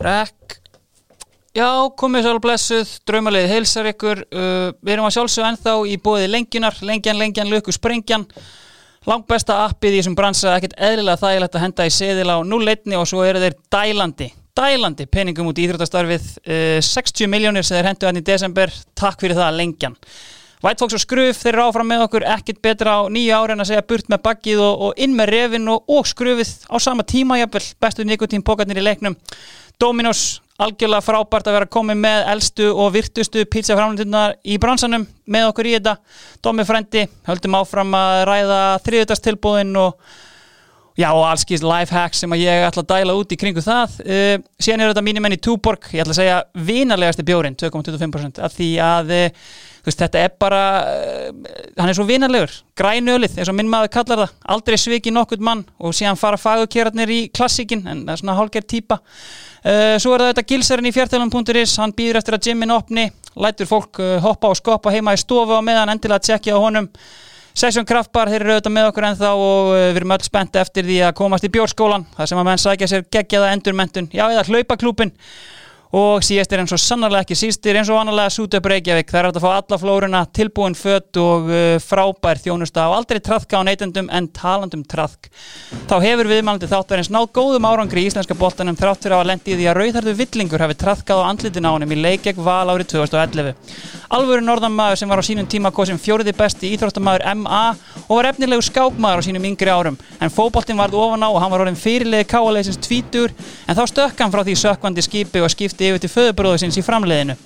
Rekk. Já, komið alveg blessuð, draumalið heilsar ykkur. Uh, Við erum að sjálfsög ennþá í bóði lengjunar. Lengjan, lengjan, löku, sprengjan. Langt besta appið í þessum bransa Ekkert eðlilega þægilegt að henda í seðil á 0-1 Og svo eru þeir dælandi Dælandi peningum út í íþróttastarfið. Uh, 60 miljónir sem þeir hendu hann í desember. Takk fyrir það lengjan. Fox og Skruf, þeir eru áfram með okkur. Ekkert betra á nýju ári en að segja burt með baggið og, og inn með revin og, og skrufið á sama tíma jafnvel, bestu nikotín pókarnir í leiknum Dominos, algjörlega frábært að vera komið með eldstu og virtustu pizzaframlundunar í bransanum með okkur í þetta. Domi Frendi, höldum áfram að ræða þriðutastilbúðin og og allskýrst lifehacks sem ég ætla að dæla út í kringu það. Uh, síðan er þetta mínumenn í Túborg. Ég ætla að segja vinarlegasti bjórin 2,25% af því að uh, veist, þetta er bara uh, hann er svo vinarlegur, grænölið eins og minn maður kallar það, aldrei sviki nokkurt mann og síðan fara fagukérarnir í klassíkin en það er svona hálfgerð típa svo er það þetta gilsarinn í fjartælum.is hann býður eftir að gymmin opni lætur fólk hoppa og skoppa heima í stofu og meðan endilega að tjekkja á honum. Sessjón Kraftbar, þeir eru auðvitað með okkur ennþá og við erum öll spennt eftir því að komast í bjórskólan þar sem að menn sækja sér geggjaða endurmentun já eða hlaupaklúpin og síðast er eins og sannarlega ekki sístir eins og annarlega Sútöp Reykjavík, það er hægt að fá alla flórunna tilbúin fött og uh, frábær þjónusta og aldrei trafka á neytendum en talandum trafk þá hefur viðmælandi þáttarins náð góðum árangri í íslenska boltanum þrátt fyrir á að lendi í því að rauðarðu villingur hafi trafkað á andlitin á honum í leikjeg val árið 2011 Alvöru norðanmaður sem var á sínum tíma kosin fjóriði besti íþróttamæður MA og var efnilegu skákmaður á sínum yngri árum. En fóboltin varð ofan á og hann var orðin fyrirlegi káalegisins tvítur en þá stökk hann frá því sökkvandi skipi og skipti yfir til föðubróðusins í framleiðinu.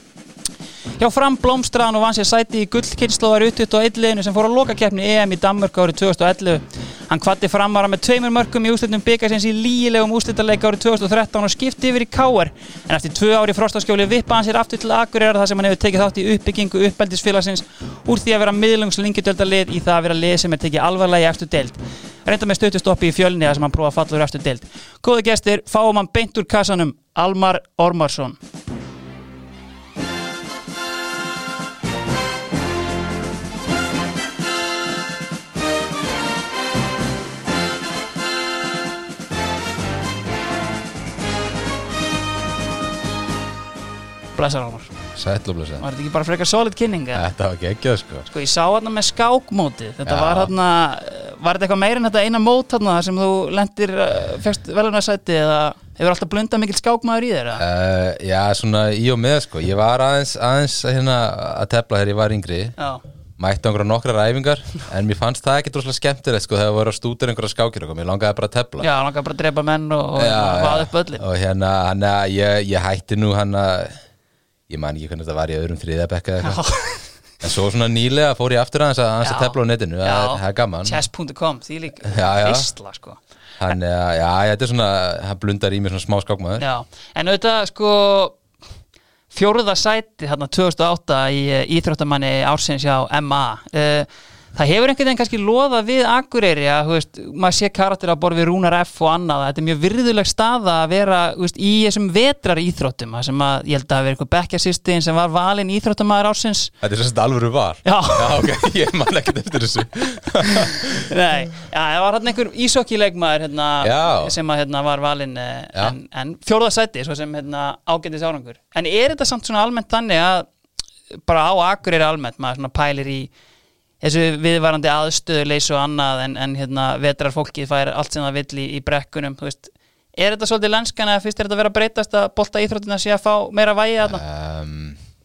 Hjá fram blómstraðan og vann sér sæti í gullkynnslóðar utut og eitthliðinu sem fór á lokakeppni EM í Danmörk árið 2011. Hann kvatti framvara með tveimur mörgum í úslitum byggarsins í lígilegum úslitalega árið 2013 og skipti yfir í Káar en eftir tvö ári frostaskjóli vippa hann sér aftur til Akureyrar þar sem hann hefur tekið þátt í uppbyggingu uppeldisfélagsins úr því að vera miðlungslingjadöldalið í það að vera lið sem er tekið alvarlega í eftir deild. Reynda með stöttustoppi í fjölni þar sem hann prófa að falla úr eftir deild. Góði gestir, fáum hann beint úr kassanum, Almar Ormarsson. Blessar Almar. Sætlublösa Var þetta ekki bara frekar solid kynning? eða? Þetta var geggjað sko Sko ég sá hérna með skákmótið Þetta Já. var hérna Var þetta eitthvað meira en þetta eina mót hérna sem þú lendir uh, fegst velunarsæti eða hefur alltaf blundað mikill skákmaður í eða? uh, Já, svona í og með sko. Ég var aðeins, aðeins hérna, að tefla þegar ég var yngri. Já, Mætti á einhverja nokkrar æfingar En mér fannst það ekki droslega skemmtilegt sko Þegar voru að stútur einhverja skákir Mér langaði bara að tefla. Já langar bara að drepa menn og, vaða upp öllin Og hérna, hann að ég, ég hætti nú hann að Ég man ekki hvernig þetta var í öðrum þriðabekka eða eitthvað. En svo svona nýlega fór ég aftur aðeins að, aðeins að Já. tefla á netinu. Það er- það gaman. Chess.com, því lík Já, já. Ísla sko Þannig að, já, þetta er svona Það blundar í mér svona smá skákmaður. Já, en auðvitað sko fjóruða sæti hérna 2008 í uh, Íþróttamanni ársins hjá MA uh, það hefur einhvern veginn kannski loða við Akureyri að, veist, maður sé karakter að borða við Rúnar F og annað, þetta er mjög virðuleg staða að vera, veist, í þessum vetrar íþróttum, sem að, ég held að verið eitthvað bekkjarsýstin sem var valinn Íþróttamæður ársins Þetta er þetta alvöru var Já. ok, ég man ekkert eftir þessu Nei, já, það var hérna einhver ísokkilegmaður hérna, Já. sem að hérna var valinn eh, Já. en, en fjórða sæti, svo sem hérna ágændis árangur. En er þetta samt svona almennt þannig að bara á Akureyri almennt, maður pælir í þessu viðvarandi aðstöðuleys og annað en, en hérna vetrar fólkið fær allt sem það vill í, í brekkunum, þú veist. Er þetta svolítið lenskan eða fyrst er þetta að vera að breytast að bolta íþróttina sé að fá meira vægi þarna? um,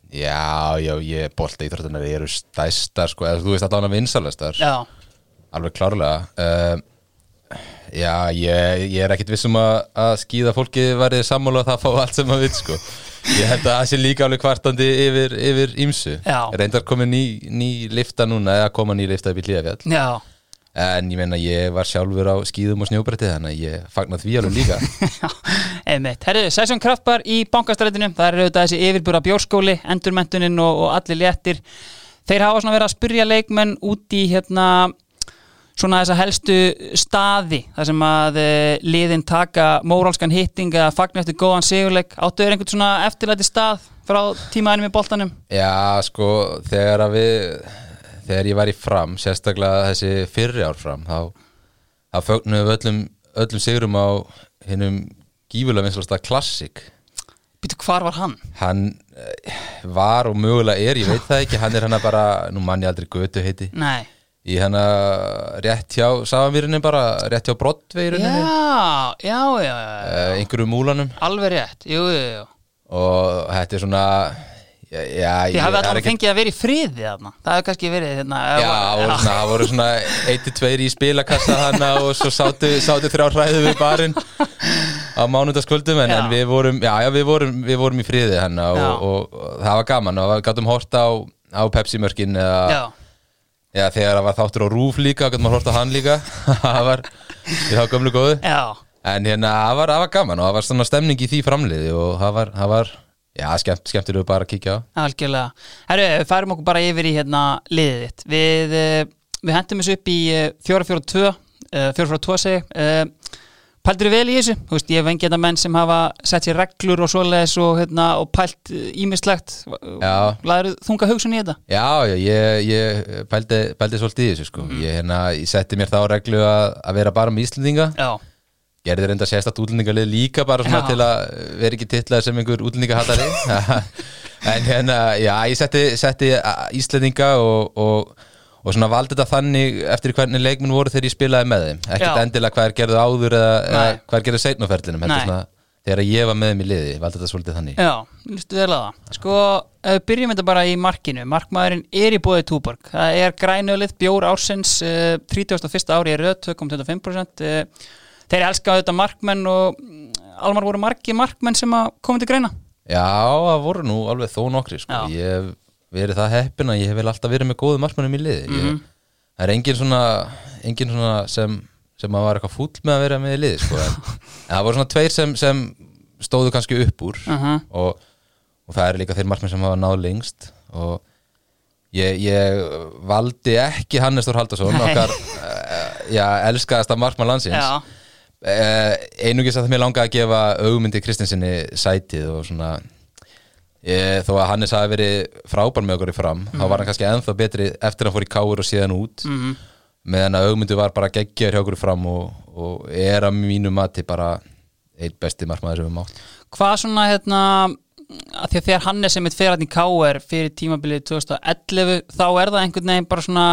Já, já, ég bolta íþróttunar eru stæstar sko, eða þú veist að það er vinsalastar alveg klárlega. Um, Já, ég, ég er ekkit vissum að, að skýða fólki verið sammála að það fá allt sem það vil sko Ég held að það sé líka alveg kvartandi yfir, yfir ímsu. Reyndar komið ný, ný lifta núna eða koma ný lifta upp í hlíðafjall já En ég meina ég var sjálfur á skýðum og snjóbretti þannig að ég fagnar því alveg líka einmitt. Herriðu, Sæsson Kraftbar í bankastrætinu, það er auðvitað þessi yfirbúra bjórskóli, endurmentunin og, og allir léttir. Þeir hafa svona verið að spyrja leikmenn út í hérna svona þessa helstu staði þar sem að uh, liðin taka mórálskan hitting eða fagnar eftir góðan sigurleik. Áttu er einhvern svona eftirlæti stað frá tímaðinum í boltanum? Já, sko, þegar að við þegar ég var í fram, sérstaklega þessi fyrri ár fram, þá þá fögnum við öllum, öllum sigurum á hinnum gífulega vinslasta klassik Býtu, hvar var hann? hann eh, var og mögulega er, ég veit það ekki hann er hana bara, nú mann ég aldrei götu heiti Nei í hana rétt hjá Safamýrinni bara, rétt hjá Broadway-runni Já, já, já, já, uh, einhverju múlanum. Alveg rétt Jú, jú, jú. Og þetta er svona já, já, það er allavega ekki- fengið að vera í friði þarna. Það hefur kannski verið hérna Já, það voru svona, það voru svona 1-2 í spilakassa hana og svo sátu, sátu þrjá hræðu við barinn á mánudagskvöldum en, en við vorum, já, já, við vorum, við vorum í friði hana og, og, og það var gaman og við gáttum horta á, á Pepsi-mörkin eða, Já, þegar það var þáttur á Rúf líka, gáttum að horta á hann líka. Það var, við þá gömlu góðu. Já, en hérna, það var, það var gaman og það var svona stemning í því framliði og það var, það var já, skemmt, skemmtilegu bara að kíkja á. Algjörlega. Herru, við færum okkur bara yfir í hérna liðið þitt. Við, eh, við hendum þessu upp í eh, 4-4-2 eh, 4-4-2 segi uh, Pældur vel í þessu, þú veist, ég hef engið þetta menn sem hafa sett sér reglur og svoleiðis og, hérna, og pælt ímislegt Já. Læður þunga hugsun í þetta? Já, ég, ég pældi, pældi svolítið í þessu sko. ég, hérna, ég setti mér þá reglu að, að vera bara með Íslendinga Já, gerði reynda sérstætt útlendingalið líka bara svona Já. til að vera ekki titlað sem einhver útlendingahattari en hérna, já, ég setti, setti Íslendinga og, og, og svona valdi þetta þannig eftir hvernig leikminn voru þegar ég spilaði með þeim. Ekkert endilega hvað er gerðu áður eða, eða hvað er Nei. svona, þegar ég var með þeim í liði, valdi þetta svolítið þannig. Já, listu vel að það. Sko, ef við byrjum þetta bara í markinu. Markmaðurinn er í bóði Túborg. Það er grænölið, bjór ársins uh, 31. ári er röð, 2,25% uh, Þeir elska þetta markmenn og mm, Almar voru margi markmenn sem að koma til greina? Já, það voru nú alveg þó nokkri sko. Ég verið það heppin að ég hef vel alltaf verið með góðu markmannum í liði ég, Það er engin svona, engin svona sem, sem að var eitthvað fúll með að vera með í liði sko. en, en það voru svona tveir sem, sem stóðu kannski upp úr Mhm. og, og það er líka þeir markmenn sem hafa náð lengst og ég, ég valdi ekki Hannes Þór Haldarsson okkar uh, já, elskaðasta markmann landsins Já, Uh, einugis að það mér langaði að gefa augmyndi Kristinsinni sætið og svona ég, þó að Hannes hafi verið frábær með okkur í fram þá var hann kannski ennþá betri eftir að hann fór í káur og síðan út. Mhm. meðan að augmyndi var bara geggjör hjá okkur í fram og, og er að mínu mati bara eitt besti markmaður sem við mátt hvað svona hérna að því að þegar Hannes sem mitt fer hann í KR fyrir tímabilið 2011 þá er það einhvern veginn bara svona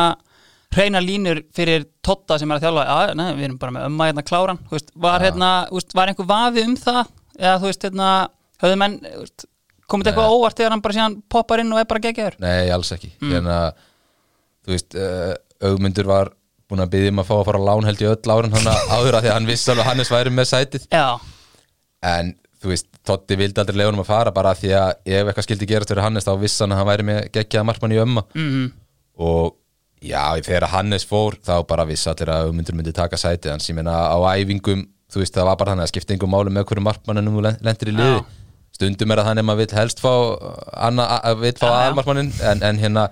hreina línur fyrir Totta sem er að þjálfa. Já, nei, við erum bara með ömma hérna kláran veist, var, hérna, þú veist, var einhver vafi um það? Eða þú veist, hérna, höfðu menn komið þetta eitthvað óvart þegar hann bara síðan poppar inn og er bara geggjaður? Nei, alls ekki. Mm. Hérna, þú veist, augmyndur var búin að byggja um að fá að fara á lán held í öll árin hann áður að því að hann vissi alveg að Hannes væri með sætið. Já, en þú veist, Totti vildi aldrei leiðunum að fara bara af því að ef eitthvað skildi gerast fyrir Hannes þá vissi hann að hann væri með geggjaða markmann í ömma mm og já, þegar Hannes fór þá bara vissi allir að myndur myndi taka sætið hans, ég meina á æfingum þú veist, það var bara þannig að skipta einhver máli með hverju markmanninu þú lendir í liði. Stundum er það þannig að maður vill helst fá að aðalmarkmannin en, en hérna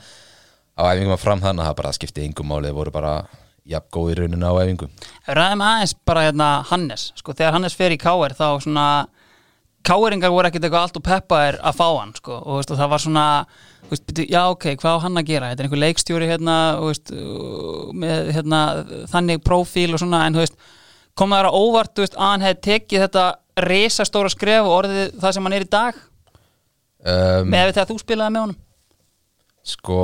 á æfingum að fram þannig að það bara skipti einhver máli, það voru bara jafn góð í rauninu á æfingum ræðum aðeins bara hérna Hannes sko, þegar Hannes fer í KR þá svona Káeringar voru ekkert eitthvað allt og peppaðir að fá hann sko, og veist, það var svona já ok, hvað á hann að gera? Þetta er einhver leikstjóri hérna, veist, með hérna, þannig prófíl og svona, en þú veist kom það á óvart veist, að hann hefði tekið þetta resastóra skref og orðið það sem hann er í dag? Um, með þegar þú spilaði með honum? Sko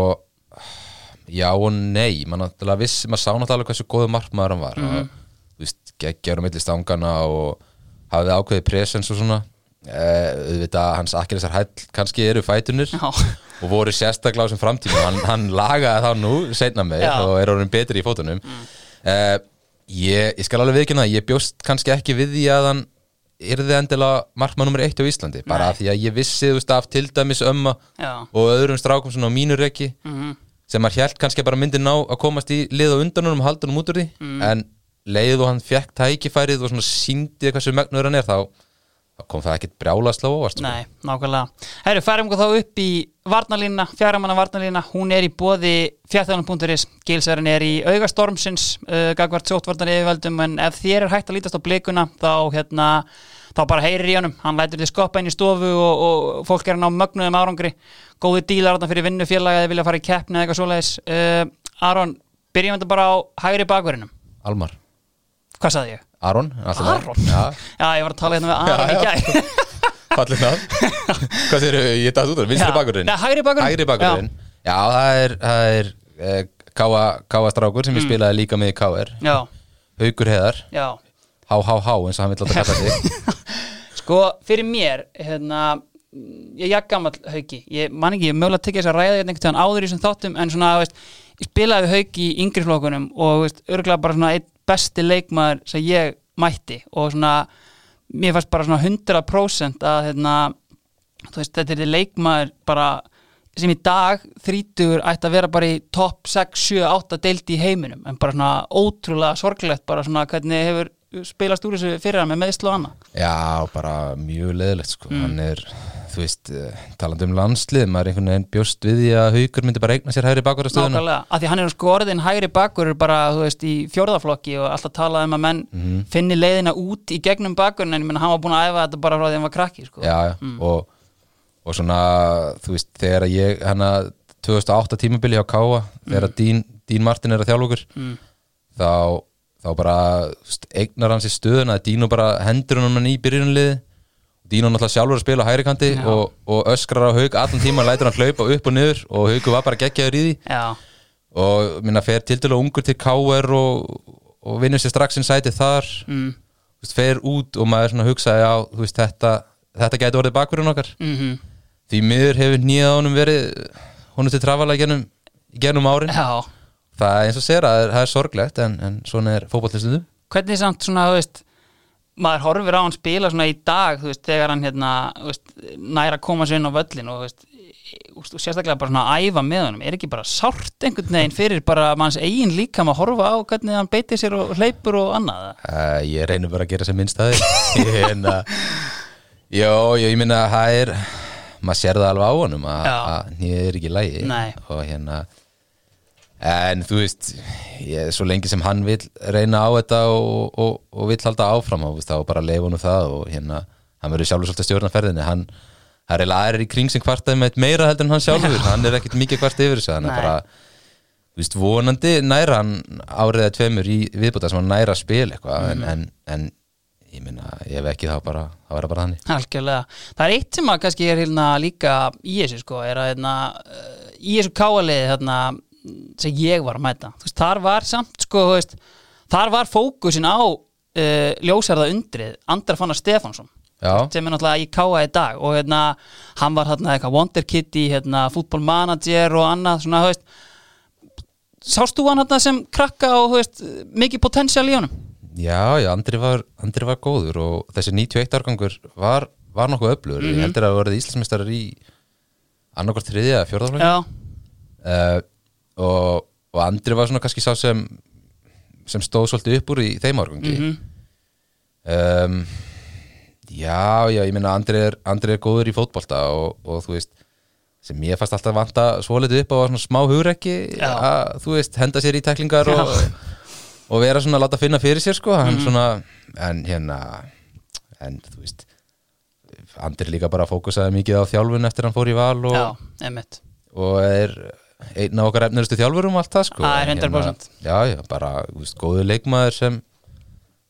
Já og nei. Man náttúrulega vissi, maður sá náttúrulega alveg hversu góðu markmaður hann var. Mm. Þú veist, geggjar á milli stangana og hafði ákveðið presens og svona. Eh, auðvitað hans akkilisar hæll kannski eru fætunir Já. og voru sérstaklega á þessum framtíma hann, hann lagaði þá nú, seinna með Já. og er orðin betri í fótunum. Eh, ég, ég skal alveg viðkynna ég bjóst kannski ekki við því að hann yrði endilega markmann nummer eitt á Íslandi bara því að ég vissi þú veist af til dæmis ömma Já. og öðrum strákum svona á mínu rekki Mhm. sem maður hjælt kannski bara myndi ná að komast í lið og undan honum og halda honum út úr því en leið og hann fekk tækifærið og svona síndi hversu megnur hann er þá, kom það ekkit brjálastlá óvart sko. Nei, nákvæmlega. Herru, færum við þá upp í varnalínuna, fjaramanna varnalína, hún er í bóði fjárþjóðan.is, Gilsverðin er í augastormsins, uh, gagvart sóttvarnar yfirvöldum, en ef þér er hægt að lítast á blikuna, þá hérna, þá bara heyrir í honum, hann lætur þið skoppa inn í stofu og, og fólk er að ná mögnuðum árangri, góði dílar þarna fyrir vinnufélagi eða vilja fara í keppni eða eitthvað svoleiðis. Uh, Aron, byrjum þetta bara á hægri bakverðinum. Almar, Hvað saði ég? Aron, Aron? Já, Já, ég var að tala hérna með Aron í gæð. Fallið það Hvað þeir eru, ég dætt út af, vinstri Já. bakurinn hægri bakvörðurinn. Hægri bakurinn Já, það er, það er eh, Káa, Káa strákur sem ég spilaði líka með í KR Já, Haukur Heðar, já. Há há há eins og hann vil láta kalla sig. Sko, fyrir mér, hérna ég er gammal hauki. Ég man ekki, ég er mögulega að tekja þess að ræða hérna einhvern tíðan áður í þessum þáttum, en svona, veist ég spilaði við hauki í yngri flokkunum og veist, örgulega bara svona einn besti leikmaður sem ég mætti og svona, mér fannst bara svona 100% að hérna, veist, þetta er leikmaður bara sem í dag þrítugur ætti að vera bara í topp 6, 7, 8 deildi í heiminum. En bara svona ótrúlega sorglegt bara svona hvernig hefur spilast úr þessu fyrir hann með meðslu og annað. Já, bara mjög leðilegt sko. hann er, þú veist eh, talandi um landslið, maður er einhvern veginn bjóst við því að Haukur myndi bara eigna sér hægri bakurastöðuna Nákvæmlega, af því hann er sko orðin hægri bakkur bara, þú veist, í fjórðaflokki og alltaf talað um að menn finni leiðina út í gegnum bakkurinn en ég menna hann var búin að æfa þetta bara frá því að hann var krakki sko. Já, já, og, og svona þú veist, þegar ég hana 2008 tímabili hjá Káa þegar Dín, Dín Martin er að þjálfa okkur Mm. þá, þá bara veist, Dínu náttúrulega sjálfur að spila á hægri kanti Já. og, og öskrar á haug allan tíma lætur hann hlaupa upp og niður og haugu var bara geggjaður í því. Já, og minna fer til dæla ungur til KR og, og vinnur sér strax inn sæti þar. Mm, veist, fer út og maður hugsaði á veist, þetta, þetta gæti orðið bakverðun okkar. Mm því miður hefur nýjað honum verið honum til trafala genum, genum árin. Já. Það er eins og sér að það er, sorglegt en, en svona er fótballistundum Hvernig samt svona, þú veist maður horfir á hann spila svona í dag veist, þegar hann hérna, veist, næra að koma sér inn á völlin og veist, og sérstaklega bara svona að æfa með honum. Er ekki bara sárt einhvern veginn fyrir bara manns eigin líka að horfa á hvernig hann beitir sér og hleypur og annað? Uh, ég reynir bara að gera sem minnst að þið en að jó, jó, ég minna að það er maður sér það alveg á honum að, Já. nýja er ekki lægi og hérna en þú veist ég, svo lengi sem hann vil reyna á þetta og, og, og vill halda áfram og veist, þá bara leifa honum það og hérna hann verður sjálfur svolítið stjórna ferðinni hann það er aðrir í kring sem kvartaði með meira heldur en hann sjálfur, hann er ekkit mikið kvart yfir þessu hann er Nei. bara þú veist, vonandi næra hann áriða tveimur í viðbúta sem hann næra að spila eitthvað Mhm. en, en, en ég minna, ef ekki þá bara það verður bara þannig Algjörlega. Það er eitt sem að kannski er hérna líka í þessu sko, er að hérna, í þessu káaliði hérna, sem ég var að mæta. Veist, þar var samt sko, veist, þar var fókusin á uh, ljósarða undrið Andra Fannar Stefánsson já, sem er náttúrulega í káa í dag og hérna, hann var hérna eitthvað Wonder Kitty, hérna, fútbolmanager og annað, svona, þú veist sást þú hann hérna sem krakka og þú veist, mikið potential í honum? já, já, Andri var, Andri var góður og þessi 91 árgangur var, var nokkuð öflugur, Mhm. ég heldur að það verið Íslandsmeistarar í annarkvært þriðja, fjórðaflögin Já, uh, og, og Andri var svona kannski sá sem sem stóð svolítið upp úr í þeim árgangi. Mhm, um, já, já, ég meina Andri er, Andri er góður í fótbolta og, og þú veist sem ég fannst alltaf vanta svolítið upp á svona smá hugrekki að þú veist, henda sér í teklingar og, og vera svona að láta finna fyrir sér sko, hann svona en hérna en þú veist Andri líka bara fókusaði mikið á þjálfun eftir hann fór í val og, já, og er einn af okkar efnirustu þjálfurum allt það sko. Það er En 100%. já, já, bara þú veist, góður leikmaður sem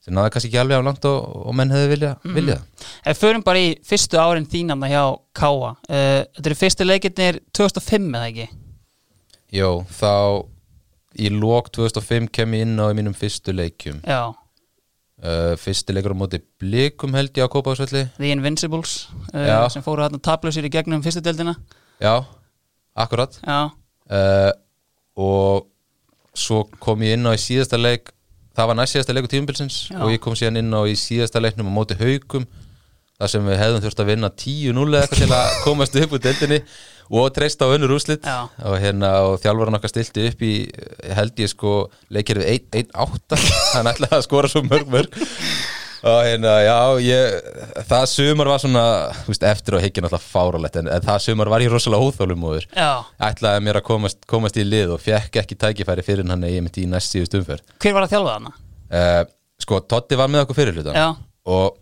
sem náði kannski ekki alveg á langt og, og menn hefði vilja, Mhm. vilja Ef við förum bara í fyrstu árin þínanna hjá Káa uh, Þetta eru fyrstu leikirnir 2005 eða ekki? Jó, þá í lók 2005 kem ég inn á mínum fyrstu leikjum. Já, uh, fyrsti leikur á móti blikum held ég á Kópavásvelli The Invincibles uh, sem fóru hérna tablusir í gegnum fyrstu deildina. Já, akkurat. Já, uh, og svo kom ég inn á í síðasta leik það var næst síðasta leiku tímubilsins Já. og ég kom síðan inn á í síðasta leiknum á móti haugum þar sem við hefðum þurft að vinna 10-0 eða eitthvað til að komast upp úr deildinni og treysta á önnur úrslit Já. og hérna og þjálfarinn okkar stilti upp í held ég sko leikir við 1-8 hann ætlaði að skora svo mörg mörg og hérna já ég, það sumar var svona veist, eftir og higgin alltaf fáralegt en, en það sumar var ég rosalega óþólumóður já. Ætlaði mér að komast, komast í lið og fekk ekki tækifæri fyrir hann að ég mitt í næst síðust umferð. Hver var að þjálfa þarna? uh, sko, Totti var með okkur fyrir hlutan og,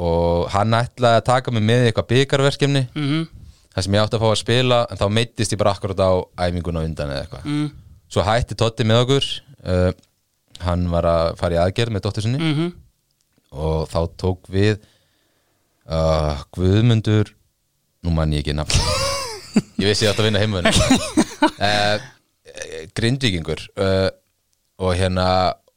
og hann ætlaði að taka mig með í eitthvað byggarverkefni mhm, þar sem ég átti að fá að spila en þá meittist ég bara akkurat á æfinguna undan eða eitthvað. Mm, svo hætti Totti með okkur. Uh, hann var að fara í aðgerð með dóttur sinni. Mhm og þá tók við uh, Guðmundur nú mann ég ekki nafn ég vissi að vinna heimöðin uh, Grindvíkingur uh, og hérna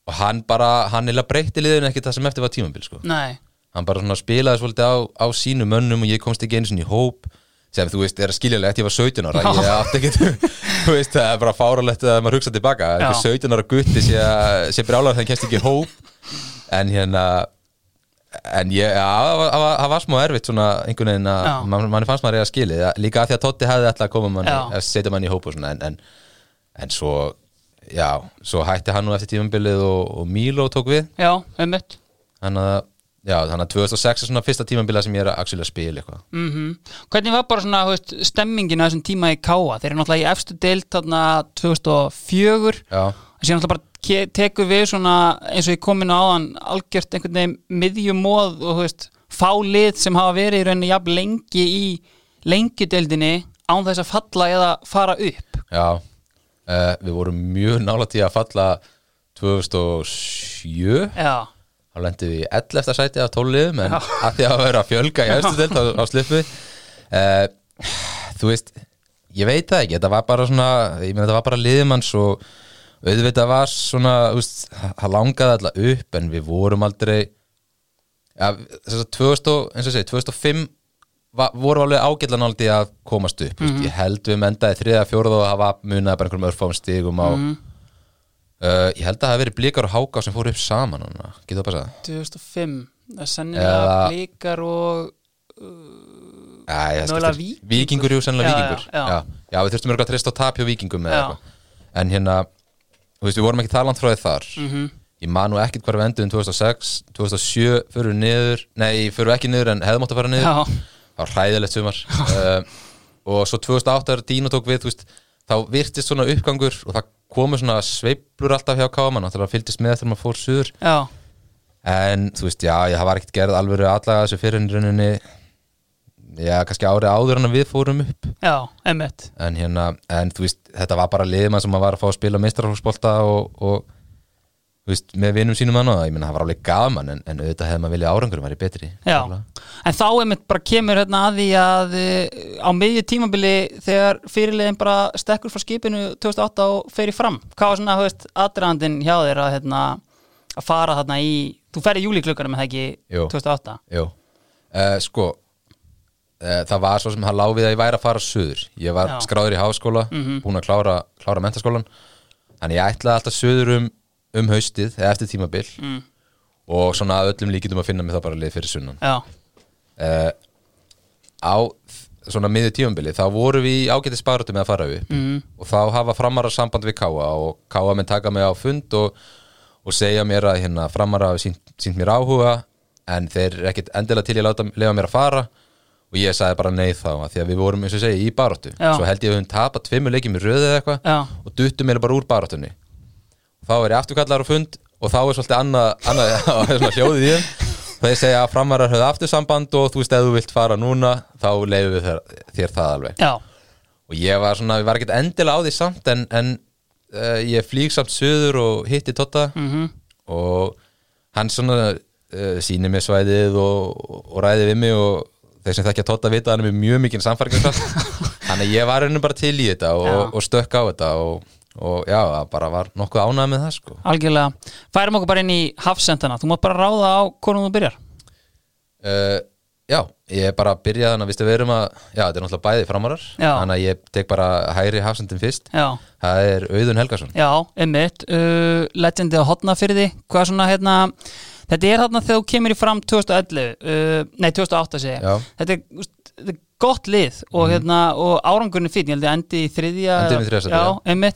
og hann bara, hann eða breytti liðinu ekki það sem eftir var tímabil sko. Nei, hann bara svona spilaði svolítið á, á sínu mönnum og ég komst ekki einu sinni í hóp sem þú veist, er skiljanlegt, ég var 17 ára Já. ég átti ekki, þú veist, það er bara fáralegt að maður hugsa tilbaka, Já. einhver 17 ára gutti sé brjálar hann kemst ekki í hóp en hérna en ég, það var- smá erfitt svona einhvern veginn að Já. man, manni fannst maður eiga skilið, líka að því að Totti hefði alltaf að koma manni, að setja manni í hóp og svona, en, en, en svo já, svo hætti hann nú eftir tímambilið og, og Mílo tók við. Já, einmitt. Þannig að, já, þannig að 2006 er svona fyrsta tímambilið sem ég er að að spila eitthvað. Mm Hvernig var bara svona, þú veist, stemmingin á þessum tíma í Káa? Þeir eru náttúrulega í efstu deild þarna 2004 já, Síðan náttúrulega bara tekur við svona eins og ég kom inn á áðan algjört einhvern veginn miðjumóð og þú veist, fálið sem hafa verið í rauninni jafn lengi í lengjudeildinni án þess að falla eða fara upp já uh, við vorum mjög nála til að falla 2007 Já, þá lendum við í 11. sæti af 12 liðum en Já. að því að vera að fjölga í efstu delt á, á slippu uh, þú veist ég veit það ekki, þetta var bara svona ég meina þetta var bara liðumanns og auðvitað var svona, það langaði alltaf upp en við vorum aldrei ja, þess að 2000, og- eins og segi, 2005 va, vorum alveg ágætla náldi að komast upp, mm ég held við mendaði þriða, fjóruð og hafa munaði bara einhverjum örfáum stigum á uh, ég held að það hafi verið blíkar og háká sem fóru upp saman getur það bara að 2005 Það er sennilega Eða- blíkar og Æ, það Mögulega skiptir- Víkingur. Víkingur, jú, sennilega Já, Víkingur já, já. já, við þurftum örgulega að treysta á tap hjá Víkingum eða Já. eitthvað en hérna, þú veist, við vorum ekki þið þar. Mhm. ég man nú ekkert hvar við enduðum 2006 2007 fyrir við niður. Nei, fyrir við ekki niður en hefðum átt að fara niður. Já, það var hræðilegt sumar. Uh, og svo 2008 er Dino tók við veist, þá virtist svona uppgangur og það komu svona sveiplur alltaf hjá Káman þegar það fylgdist með þegar maður fór suður. Já, en þú veist, já, ég hafa ekkert gerð alveg aðlaga þessu fyrir rauninni já, kannski árið áður en við fórum upp. Já, emmitt en hérna, en þú veist, þetta var bara liðmann sem maður var að fá að spila meistarhóksbolta og, og veist, með vinum sínum hann og ég meina, það var alveg gaman en, en auðvitað hefði maður viljað árangur væri betri Já, Klárlega. en þá einmitt bara kemur hérna að því að eh, á miðju tímabili þegar fyrirliðin bara stekkur frá skipinu 2008 og fer í fram hvað var svona, þú veist, aðdraðandinn hjá þér að, hérna, að fara þarna í þú ferði júliklukkanum með það ekki Jú. 2008 Jú, uh, sko það var svo sem hann láfið að ég væri að fara suður. Ég var Já. skráður í háskóla búin að klára, klára mentaskólan þannig ég ætlaði alltaf suður um, um haustið eða eftir tímabil. Mm. og svona öllum líkindum að finna mig það bara leið fyrir sunnan. Uh, á svona miður tímabili þá vorum við í ágæti sparatum með að fara upp mm. og þá hafa framarar samband við Káa og Káa minn taka mig á fund og, og segja mér að hérna framarar hafi sínt, sínt mér áhuga en þeir er ekkit endilega til ég láta lefa mér að fara og ég sagði bara nei þá því að við vorum eins og segja í baróttu svo held ég að við höfum tapað tveimur leikjum í röðu eða eitthvað og duttum mér bara úr baróttunni þá er ég afturkallar á fund og þá er svolítið annað, annað hljóðið í þeim. Þeir segja að framarar höfðu aftur samband og þú veist ef þú vilt fara núna þá leifum við þér, þér það alveg. Já, og ég var svona, ég var ekkert endilega á því samt en, en uh, ég flýg samt söður og hitti Totta. Mhm. Og hann svona uh, sýnir mér svæðið og, og ræði við mig og þeir sem þekkja Totta vita hann er mjög mikinn samfæringarkraft þannig ég var henni bara til í þetta og, og stökk á þetta og, og já, það bara var nokkuð ánægð með það sko. Algjörlega. Færum okkur bara inn í hafsendana, þú mátt bara ráða á hvornum þú byrjar. Uh, Já, ég bara að byrja þannig að við verum að, já, þetta er náttúrulega bæði framarar þannig að ég tek bara hægri hafsendin fyrst. Já, það er Auðun Helgason. Já, einmitt, uh, legendi á hotna fyrir því, hvað svona hérna þetta er þarna þegar þú kemur í fram 2011, uh, nei 2008 segi ég. Já. þetta er, þetta er gott lið og hérna, og árangurinn er fín ég held að endi í þriðja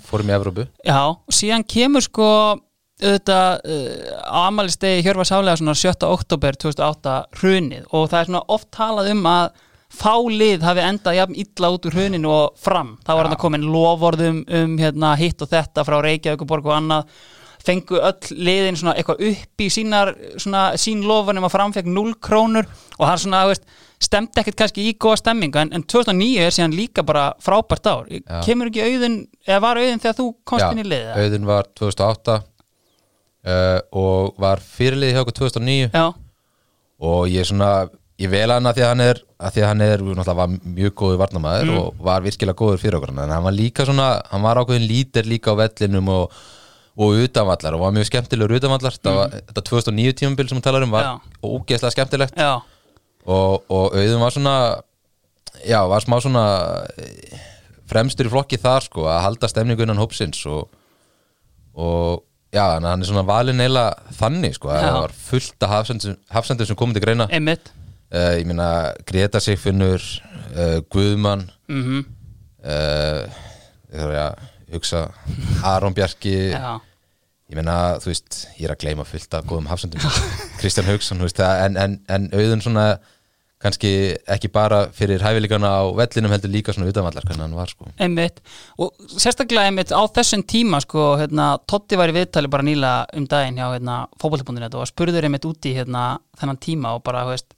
fórum í Evrópu. Já, og síðan kemur sko auðvitað uh, á amalistegi Hjörvar Sálega svona 7. oktober 2008 hrunið. Og það er svona oft talað um að fá lið hafi endað jafn illa út úr hruninu og fram. Þá var hann að komin lovorðum um hérna, hitt og þetta frá Reykjavíkuborg og annað fengu öll liðin svona eitthvað upp í sínar, svona, sín lofunum að framfekk 0 krónur og hann svona, þú veist, stemdi ekkert kannski í góða stemmingu en, en 2009 er síðan líka bara frábært ár Já. kemur ekki auðun, eða var auðun þegar þú komst Já, inn í liðið? Auðun var 2008 uh, og var fyrirlið hjá okkur 2009 Já, og ég svona ég vel hann að því að hann er að því að hann er, náttúrulega var mjög góður varnamaður Mm. og var virkilega góður fyrir okkur en hann var líka svona, hann var ákveðin lítir líka á vellinum og, og utanvallar og var mjög skemmtilegur utanvallar. Var, þetta 2009 tímabil sem hún talar um var Mm. Já. ógeðslega skemmtilegt. Já, og, og auðvun var svona já, var smá svona eh, fremstur í flokki þar sko að halda stemningu innan hópsins og, og já, hann er svona valin eila þannig sko, að það var fullt af hafsendum sem komið til greina. Einmitt. Uh, ég meina Greta Sigfinnur uh, Guðmann mm uh, ég þarf að hugsa Aron Bjarki Já, ég meina, þú veist, ég er að gleyma fullt af góðum hafsendum. Kristján Haugsson, en, en, en auðun svona kannski ekki bara fyrir hæfileikana á vellinum heldur líka svona utanvallar hvernig hann var sko. Einmitt. Og sérstaklega einmitt á þessum tíma sko, hérna, Totti var í viðtali bara nýla um daginn hjá hérna, fótbolti.net og spurður einmitt út í hérna, þennan tíma og bara, veist,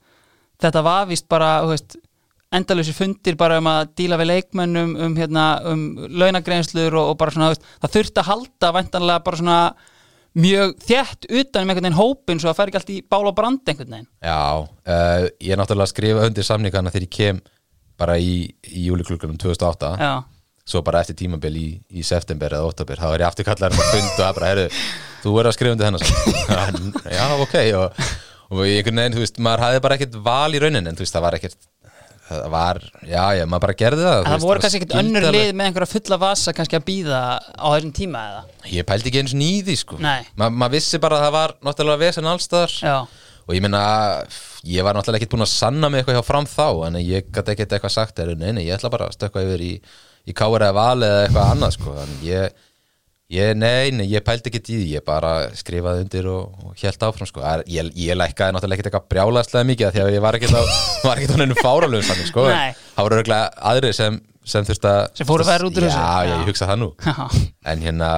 þetta var víst bara, veist, endalösi fundir bara um að díla við leikmennum um, hérna, um launagreynslur og, og bara svona, það þurfti að halda væntanlega bara svona mjög þétt utan um einhvern veginn hópin svo að færi ekki allt í bál og brand einhvern veginn. Já, uh, ég er náttúrulega að skrifa undir samningana þegar ég kem bara í, í júliklukkunum 2008 Já, svo bara eftir tímabil í, í september eða óttabir, þá er ég aftur kallar um að fund og það bara, heyrðu, þú verður að skrifa undir hennar já, ok og, og einhvern veginn, þú veist, maður hafði bara ekkert val í raunin, en þú veist, það var ekkert það var, já, já, maður bara gerði það en það voru kannski ekkert önnur lið með einhverja fulla vasa kannski að býða á þessum tíma eða ég pældi ekki eins og nýði, sko Nei. Ma, maður vissi bara að það var náttúrulega vesen allstaðar Já, og ég meina, ég var náttúrulega ekkert búin að sanna mig eitthvað hjá fram þá en ég gæti ekkert eitthvað sagt er, nei, nei, ég ætla bara að stökkva yfir í, í káir eða val eða eitthvað annað sko. en ég, ég, nei, nei, ég pældi ekkert í því ég bara skrifaði undir og, og held áfram sko. Ég, ég lækkaði náttúrulega ekkert eitthvað brjálaðslega mikið því að ég var ekkert á, var ekkert á nefnum fáralöfum þannig, sko. Það voru örgulega aðri sem, sem þurft að Sem fóru verr út úr þessu. já, Já. ég hugsa það nú en hérna,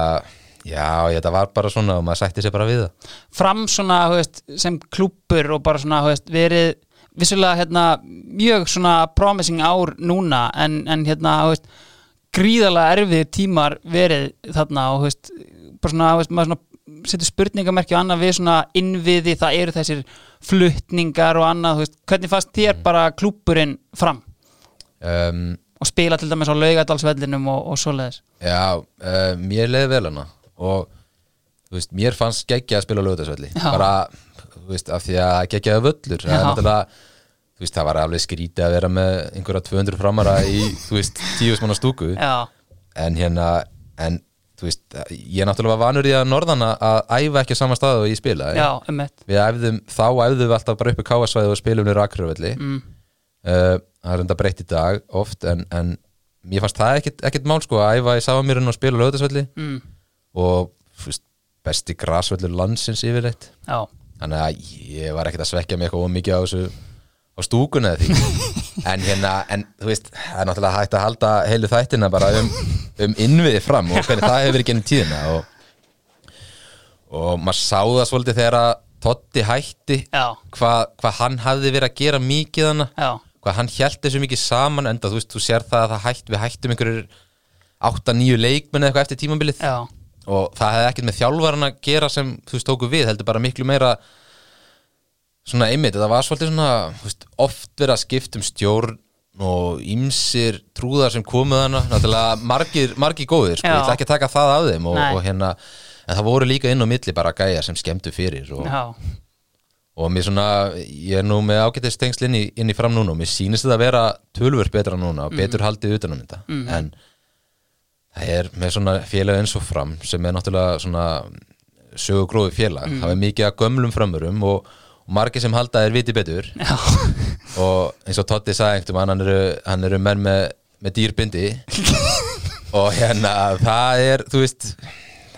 já, þetta var bara svona og maður sætti sér bara við það fram svona þú veist, sem klúppur og bara svona þú veist, verið vissulega hérna, mjög svona promising ár núna en, en hérna þú veist, gríðalega erfið tímar verið þarna og veist, bara svona, veist, maður svona setur spurningamerki og annað við svona innviði, það eru þessir flutningar og annað, veist, hvernig fannst þér bara klúppurinn fram? Um, og spila til dæmis á laugadalsvellinum og, og svoleiðis? Já, uh, mér leiði vel hana og mér fannst geggja að spila á lögutarsvelli Já. bara, af því að geggjaði völlur. Það er náttúrulega, þú veist, það var alveg skrítið að vera með einhverja 200 framara í, þú veist, tíusmanna stúku. Já, en hérna, en þú veist, ég náttúrulega var vanur í að norðana að æfa ekki á sama staðu og ég spila já, um við æfðum, þá æfðum við alltaf bara upp í káasvæði og spilum við rakröfelli mm, uh, það er enda breytt í dag oft en, en mér fannst það ekkit, ekkit mál sko að æfa í Sáamýrun og spila lögðarsvelli mm, og fúst, besti grasvöllur landsins yfirleitt. Já, þannig að ég var ekkit að svekja mig eitthvað of mikið á þessu á stúkunni eða því. En hérna, en þú veist það er náttúrulega hægt að halda heilu þættina bara um, um innviði fram og hvernig það hefur verið gennum tíðina og, og maður sá það svolítið þegar að Totti hætti hvað hva hann hafði verið að gera mikið hana já. hvað hann held þessu mikið saman enda þú veist, þú sér það að það hætt, við hættum einhverjur 8-9 leikmenn eða eitthvað eftir tímabilið. Já, og það hefði ekkert með þjálfarinn að gera sem þú veist tóku við, heldur bara miklu meira svona einmitt, það var svolítið svona veist, oft verið að skipta um stjórn og ýmsir trúðar sem komuð hana, náttúrulega margir, margir góðir, sko, Já. ég ætla ekki að taka það af þeim og, Nei. og hérna, en það voru líka inn á milli bara gæja sem skemmtu fyrir og, já, og mér svona, ég er nú með ágætið stengsl inn í, inn í fram núna og mér sýnist þetta að vera tölvör betra núna og betur haldið utan um þetta. En það er með svona félag eins og fram sem er náttúrulega svona sögugrófi félag, það er mikið að gömlum framurum og, og margir sem halda er viti betur. Já, og eins og Totti sagði einhvern veginn, hann eru, hann eru menn með, með dýrbindi og hérna það er, þú veist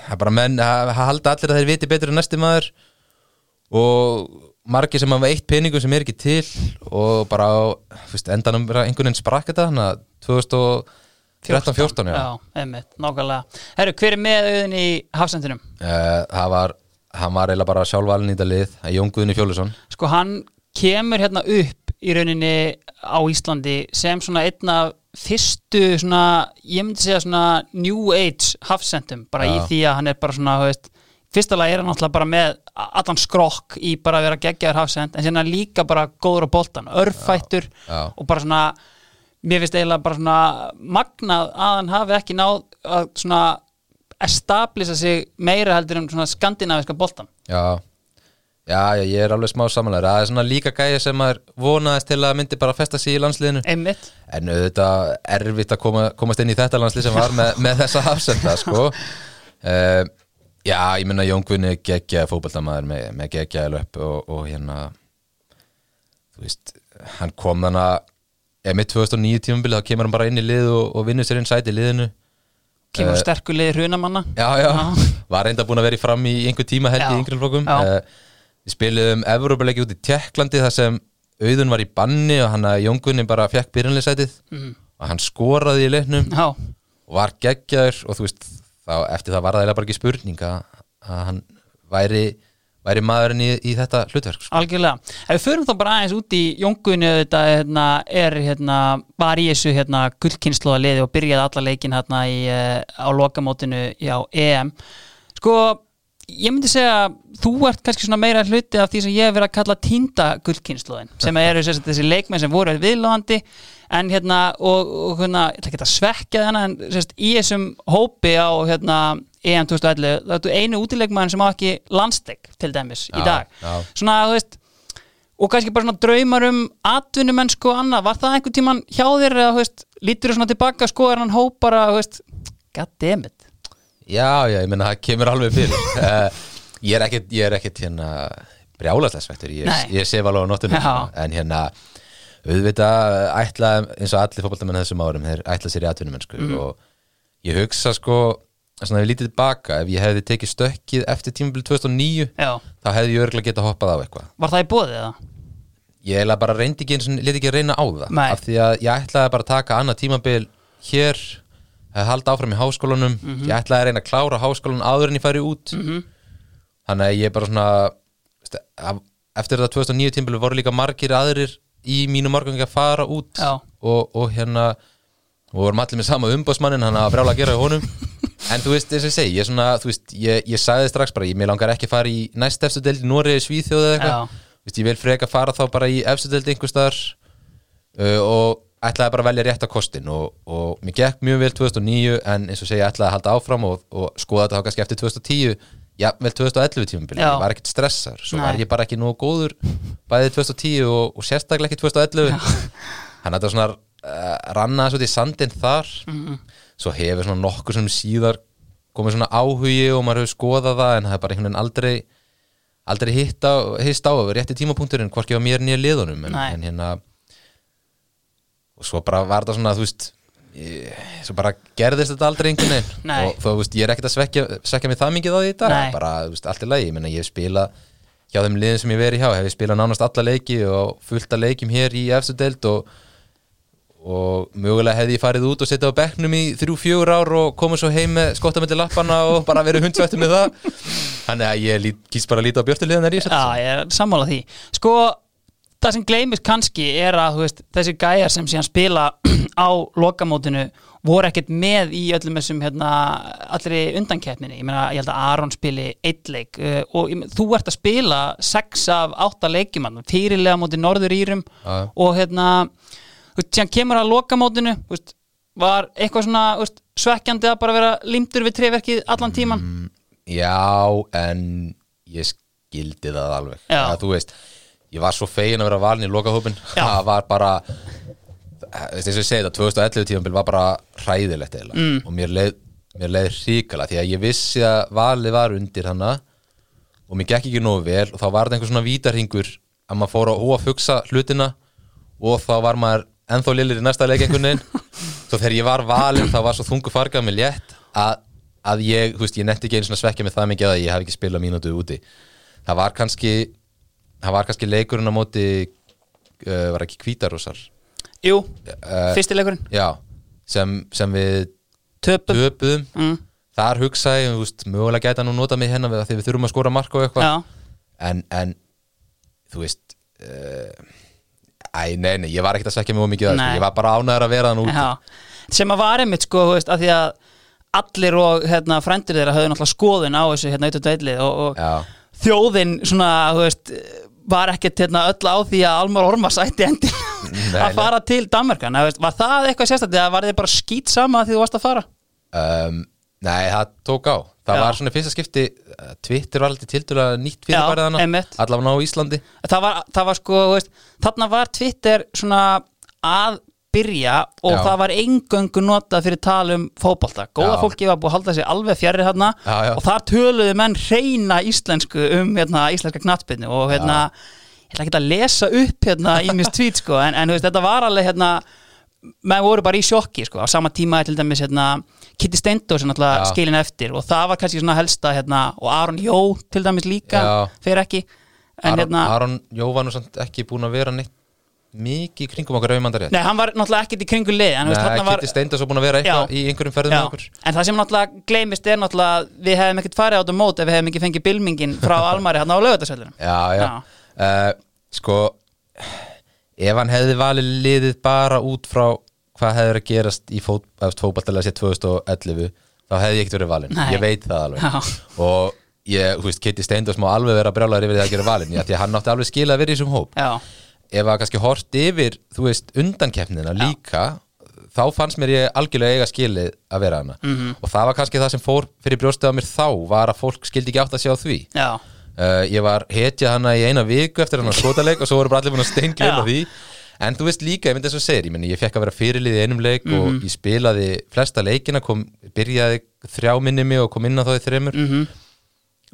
það er bara menn, það halda allir að þeir viti betur en næsti maður. Og margir sem hafa eitt peningum sem er ekki til og bara á veist, endanum einhvern veginn sprakk þetta hann að 2013-14 já, einmitt, nákvæmlega. Herru, hver er með auðin í hafsendinum? Eh, það var hann var eiginlega bara sjálfvalin í þetta lið Jón Guðni Fjólusson Sko, hann kemur hérna upp í rauninni á Íslandi sem svona einn af fyrstu svona, ég myndi segja svona New Age hafsendum, bara í Já. því að hann er bara svona, veist fyrsta lag er hann náttúrulega bara með allan skrokk í bara að vera geggjaður hafsend en sérna líka bara góður á boltan örfættur Já. og bara svona mér finnst eiginlega bara svona magnað að hann hafi ekki náð að svona establisa sig meira heldur en svona skandinaviska boltan Já, já, já, ég er alveg smá samanlega Það er svona líka gæja sem maður vonaðist til að myndi bara festa sig í landsliðinu. Einmitt. En auðvitað erfitt að koma, komast inn í þetta landslið sem var með, með þessa hafsenda sko. uh, Já, ég minna Jóngvinni geggja fótballtamaður með, með geggja löp og, og hérna þú veist, hann kom þannig að ef mitt 2009 tímabilið þá kemur hann bara inn í lið og, og vinnur sér inn sæti í liðinu kemur Eh, uh, sterkulegi hrunamanna. Já, já, Já. var reynda búin að vera í fram í einhver tíma held í yngri flokkum. Uh, Við spiliðum Evrópuleiki út í Tjekklandi þar sem auðun var í banni og hann að Jóngunni bara fekk byrjunleysætið Mhm. og hann skoraði í leiknum já, og var geggjaður og þú veist, þá, eftir það var það bara ekki spurning að hann væri, væri maðurinn í, í þetta hlutverk sko. algjörlega ef við förum þá bara aðeins út í Jóngunni þetta hérna, er hérna, var í þessu hérna, gullkynnslóða liði og byrjaði alla leikin hérna í, uh, á lokamótinu á EM sko ég myndi segja að þú ert kannski svona meira hluti af því sem ég hef verið að kalla týnda gullkynnslóðin sem eru sagt, þessi leikmenn sem voru viðlóðandi en hérna og, og hérna, ég ætla ekki að svekja þennan en sagt, í þessum hópi á hérna EM 2011, það er einu útileikmann sem á ekki landsleik til dæmis í Já, dag já. svona, þú veist og kannski bara svona draumar um atvinnumennsku og annað, var það einhvern tíman hjá þér eða, þú veist, lítur þú svona tilbaka sko er hann hóp bara, þú veist goddammit Já, já, ég menna það kemur alveg fyrir uh, Ég er ekkit, ég er ekkit hérna brjálaslæsvektur, ég, Nei. ég sef alveg á nóttunum sko. en hérna auðvitað ætla eins og allir fótboltamenn þessum árum þeir ætla sér í atvinnumennsku Mhm. og ég hugsa sko svona ef ég lítið tilbaka, ef ég hefði tekið stökkið eftir tímabil 2009 Já, þá hefði ég örgulega getað hoppað á eitthvað var það í bóðið eða? ég eiginlega bara reyndi ekki leti ekki að reyna á það Nei. af því að ég ætlaði bara að taka annað tímabil hér, halda áfram í háskólanum. Mhm. ég ætlaði að reyna að klára háskólan áður en ég færi út. Þannig að ég bara svona eftir þetta 2009 tímabil voru líka margir aðrir í mínu margangi að fara út. Og, og hérna og vorum allir með sama umbóðsmannin hann að brjála að gera í honum. En þú veist, og ég segi, ég, svona, þú veist, ég, ég sagði strax bara, ég, langar ekki að fara í næst efstu deild í Noregi, Svíþjóð eða eitthvað. Ég vil freka fara þá bara í efstu deild einhvers staðar. Uh, og ætlaði bara að velja rétt á kostin og, og mér gekk mjög vel 2009 en eins og segja, ég ætlaði að halda áfram og, og skoða þetta þá kannski eftir 2010 já, vel 2011 tímabili, ég var ekkert stressar svo Nei. var ég bara ekki nógu góður bæðið 2010 og, og sérstaklega ekki 2011 þannig að þetta var svona uh, rannaði svo í sandinn þar. Mhm. svo hefur svona nokkur sem síðar komið svona áhugi og maður hefur skoðað það en það er bara einhvern veginn aldrei aldrei hitt á, hist á rétti tímapunkturinn hvorki á mér nýja liðunum en, en hérna svo bara var þetta svona þú veist ég, svo bara gerðist þetta aldrei einhvern veginn. Nei. og þú veist ég er ekkert að svekja, svekja mig það mikið á því í dag. Nei. bara þú veist allt í lagi, ég meina ég hef spilað hjá þeim liðin sem ég verið hjá, hef ég spilað nánast alla leiki og fullt að leikjum hér í efstu deild og og mögulega hefði ég farið út og setja á bekknum í þrjú, fjögur ár og komið svo heim með skottamöldi lappana og bara verið hundsvættu með það. Þannig að ég lít, kýst bara að líta á björtuliðan þar í Já, ég er sammála því. Sko, það sem gleymist kannski er að veist, þessi gæjar sem síðan spila á lokamótinu voru ekkert með í öllum þessum hérna, allri undankeppninni ég meina, ég held að Aron spili eitt leik uh, og ég þú ert að spila sex af átta leikjumann fyrirlega móti Norður Írum Já. og hérna, veist, síðan kemur að lokamótinu, veist, var eitthvað svona svekkjandi að bara vera limtur við treverkið allan tíman Já, en ég skildi það alveg Já. að, Þú veist, ég var svo fegin að vera valin í lokahópin það var bara þess að ég segi þetta, 2011 tíðanbíl var bara hræðilegt eiginlega. Mm. og mér leið, leið ríkala því að ég vissi að valið var undir hana og mér gekk ekki nógu vel og þá var þetta einhver svona vítarhingur að maður fór að hóa að fugsa hlutina og þá var maður ennþá lilir í næsta leik einhvern veginn. Svo þegar ég var valinn þá var svo þungu fargað með létt að, að ég, þú veist, ég netti ekki einu svona svekja með það mikið að ég hef ekki spilað mínútu úti. Það var kannski það var kannski leikurinn á móti uh, var ekki kvítarósar Jú, uh, fyrsti leikurinn. já, sem, sem við Töpum töpuðum. Mm, þar hugsaði, þú veist, mögulega gæta nú nota mig hérna við- því við þurfum að skora marka og eitthvað. En, en þú veist uh, æ, nei, nei, ég var ekkert að svekja mig of mikið að Nei. þessu, ég var bara ánæður að vera þann út Já, sem að var einmitt sko, þú veist, að því að allir og hérna, frændir þeirra höfðu náttúrulega skoðun á þessu hérna og, og þjóðin svona, þú veist var ekkert hérna, öll á því að Almar Ormars ætti endil Nei, að fara til Danmarkan, var það eitthvað sérstætt eða var þið bara skýt sama því þú varst að fara? Um, nei, það tók á. Það Já. var svona fyrsta skipti uh, Twitter var alltaf tildulega nýtt fyrir Já, bærið einmitt. hana Allavega á Íslandi. Það var, það var sko, veist, þarna var Twitter svona að byrja og Já. það var engöngu notað fyrir tala um fótbolta góða Já. fólki var búið að halda sig alveg fjarrir hérna Já, og þar töluðu menn reyna íslensku um hérna, íslenska knattbyrnu og hérna, ég ætla ekki að lesa upp hérna í mis tweet sko, en, en veist, þetta var alveg hérna menn voru bara í sjokki sko, á sama tíma til dæmis hérna, Kitty er náttúrulega Já. skilin eftir og það var kannski svona helsta hérna, og Aron Jó til dæmis líka fyrir ekki en Aron, hérna Aron Jó var nú samt ekki búin að vera neitt mikið í kringum okkur auðvandar rétt. Nei, hann var náttúrulega ekkert í kringu lið Nei, þarna var, Kitty Steindas var búin að vera eitthvað Já. í einhverjum ferðum með já, okkur. En það sem náttúrulega gleymist er náttúrulega að við hefum ekkert farið á þetta mót ef við hefum ekki fengið bylmingin frá Almari hann á lögutarsveldunum Já, já, Já. Uh, Sko Ef hann hefði valið liðið bara út frá hvað verið að gerast í fót, fótballtalega sér 2011 þá hefði ég ekkert verið valinn, Nei. ég veit það alveg. Já. og ég, þú veist, Kitty Steindors má alveg vera brjálæður yfir því að gera valinn, því að hann átti alveg skila að vera í þessum hóp. Já, ef að kannski hort yfir, þú veist, undankeppnina líka, þá fannst mér ég algjörlega eiga skilið að vera hana Mhm. -hmm. og það var kannski það sem fór fyrir brjóstið á mér þá, var að fólk skildi ekki átt að sjá því uh, ég var hetja hana í eina viku eftir hann að skotaleik og svo voru bara allir búin að steingleima Já. því en þú veist líka, ég myndi þess að segja, ég, meni, ég fekk að vera fyrirlið í einum leik og Mhm. ég spilaði flesta leikina, kom, byrjaði þrjá minni mig og kom inn á þá í þreymur mhm,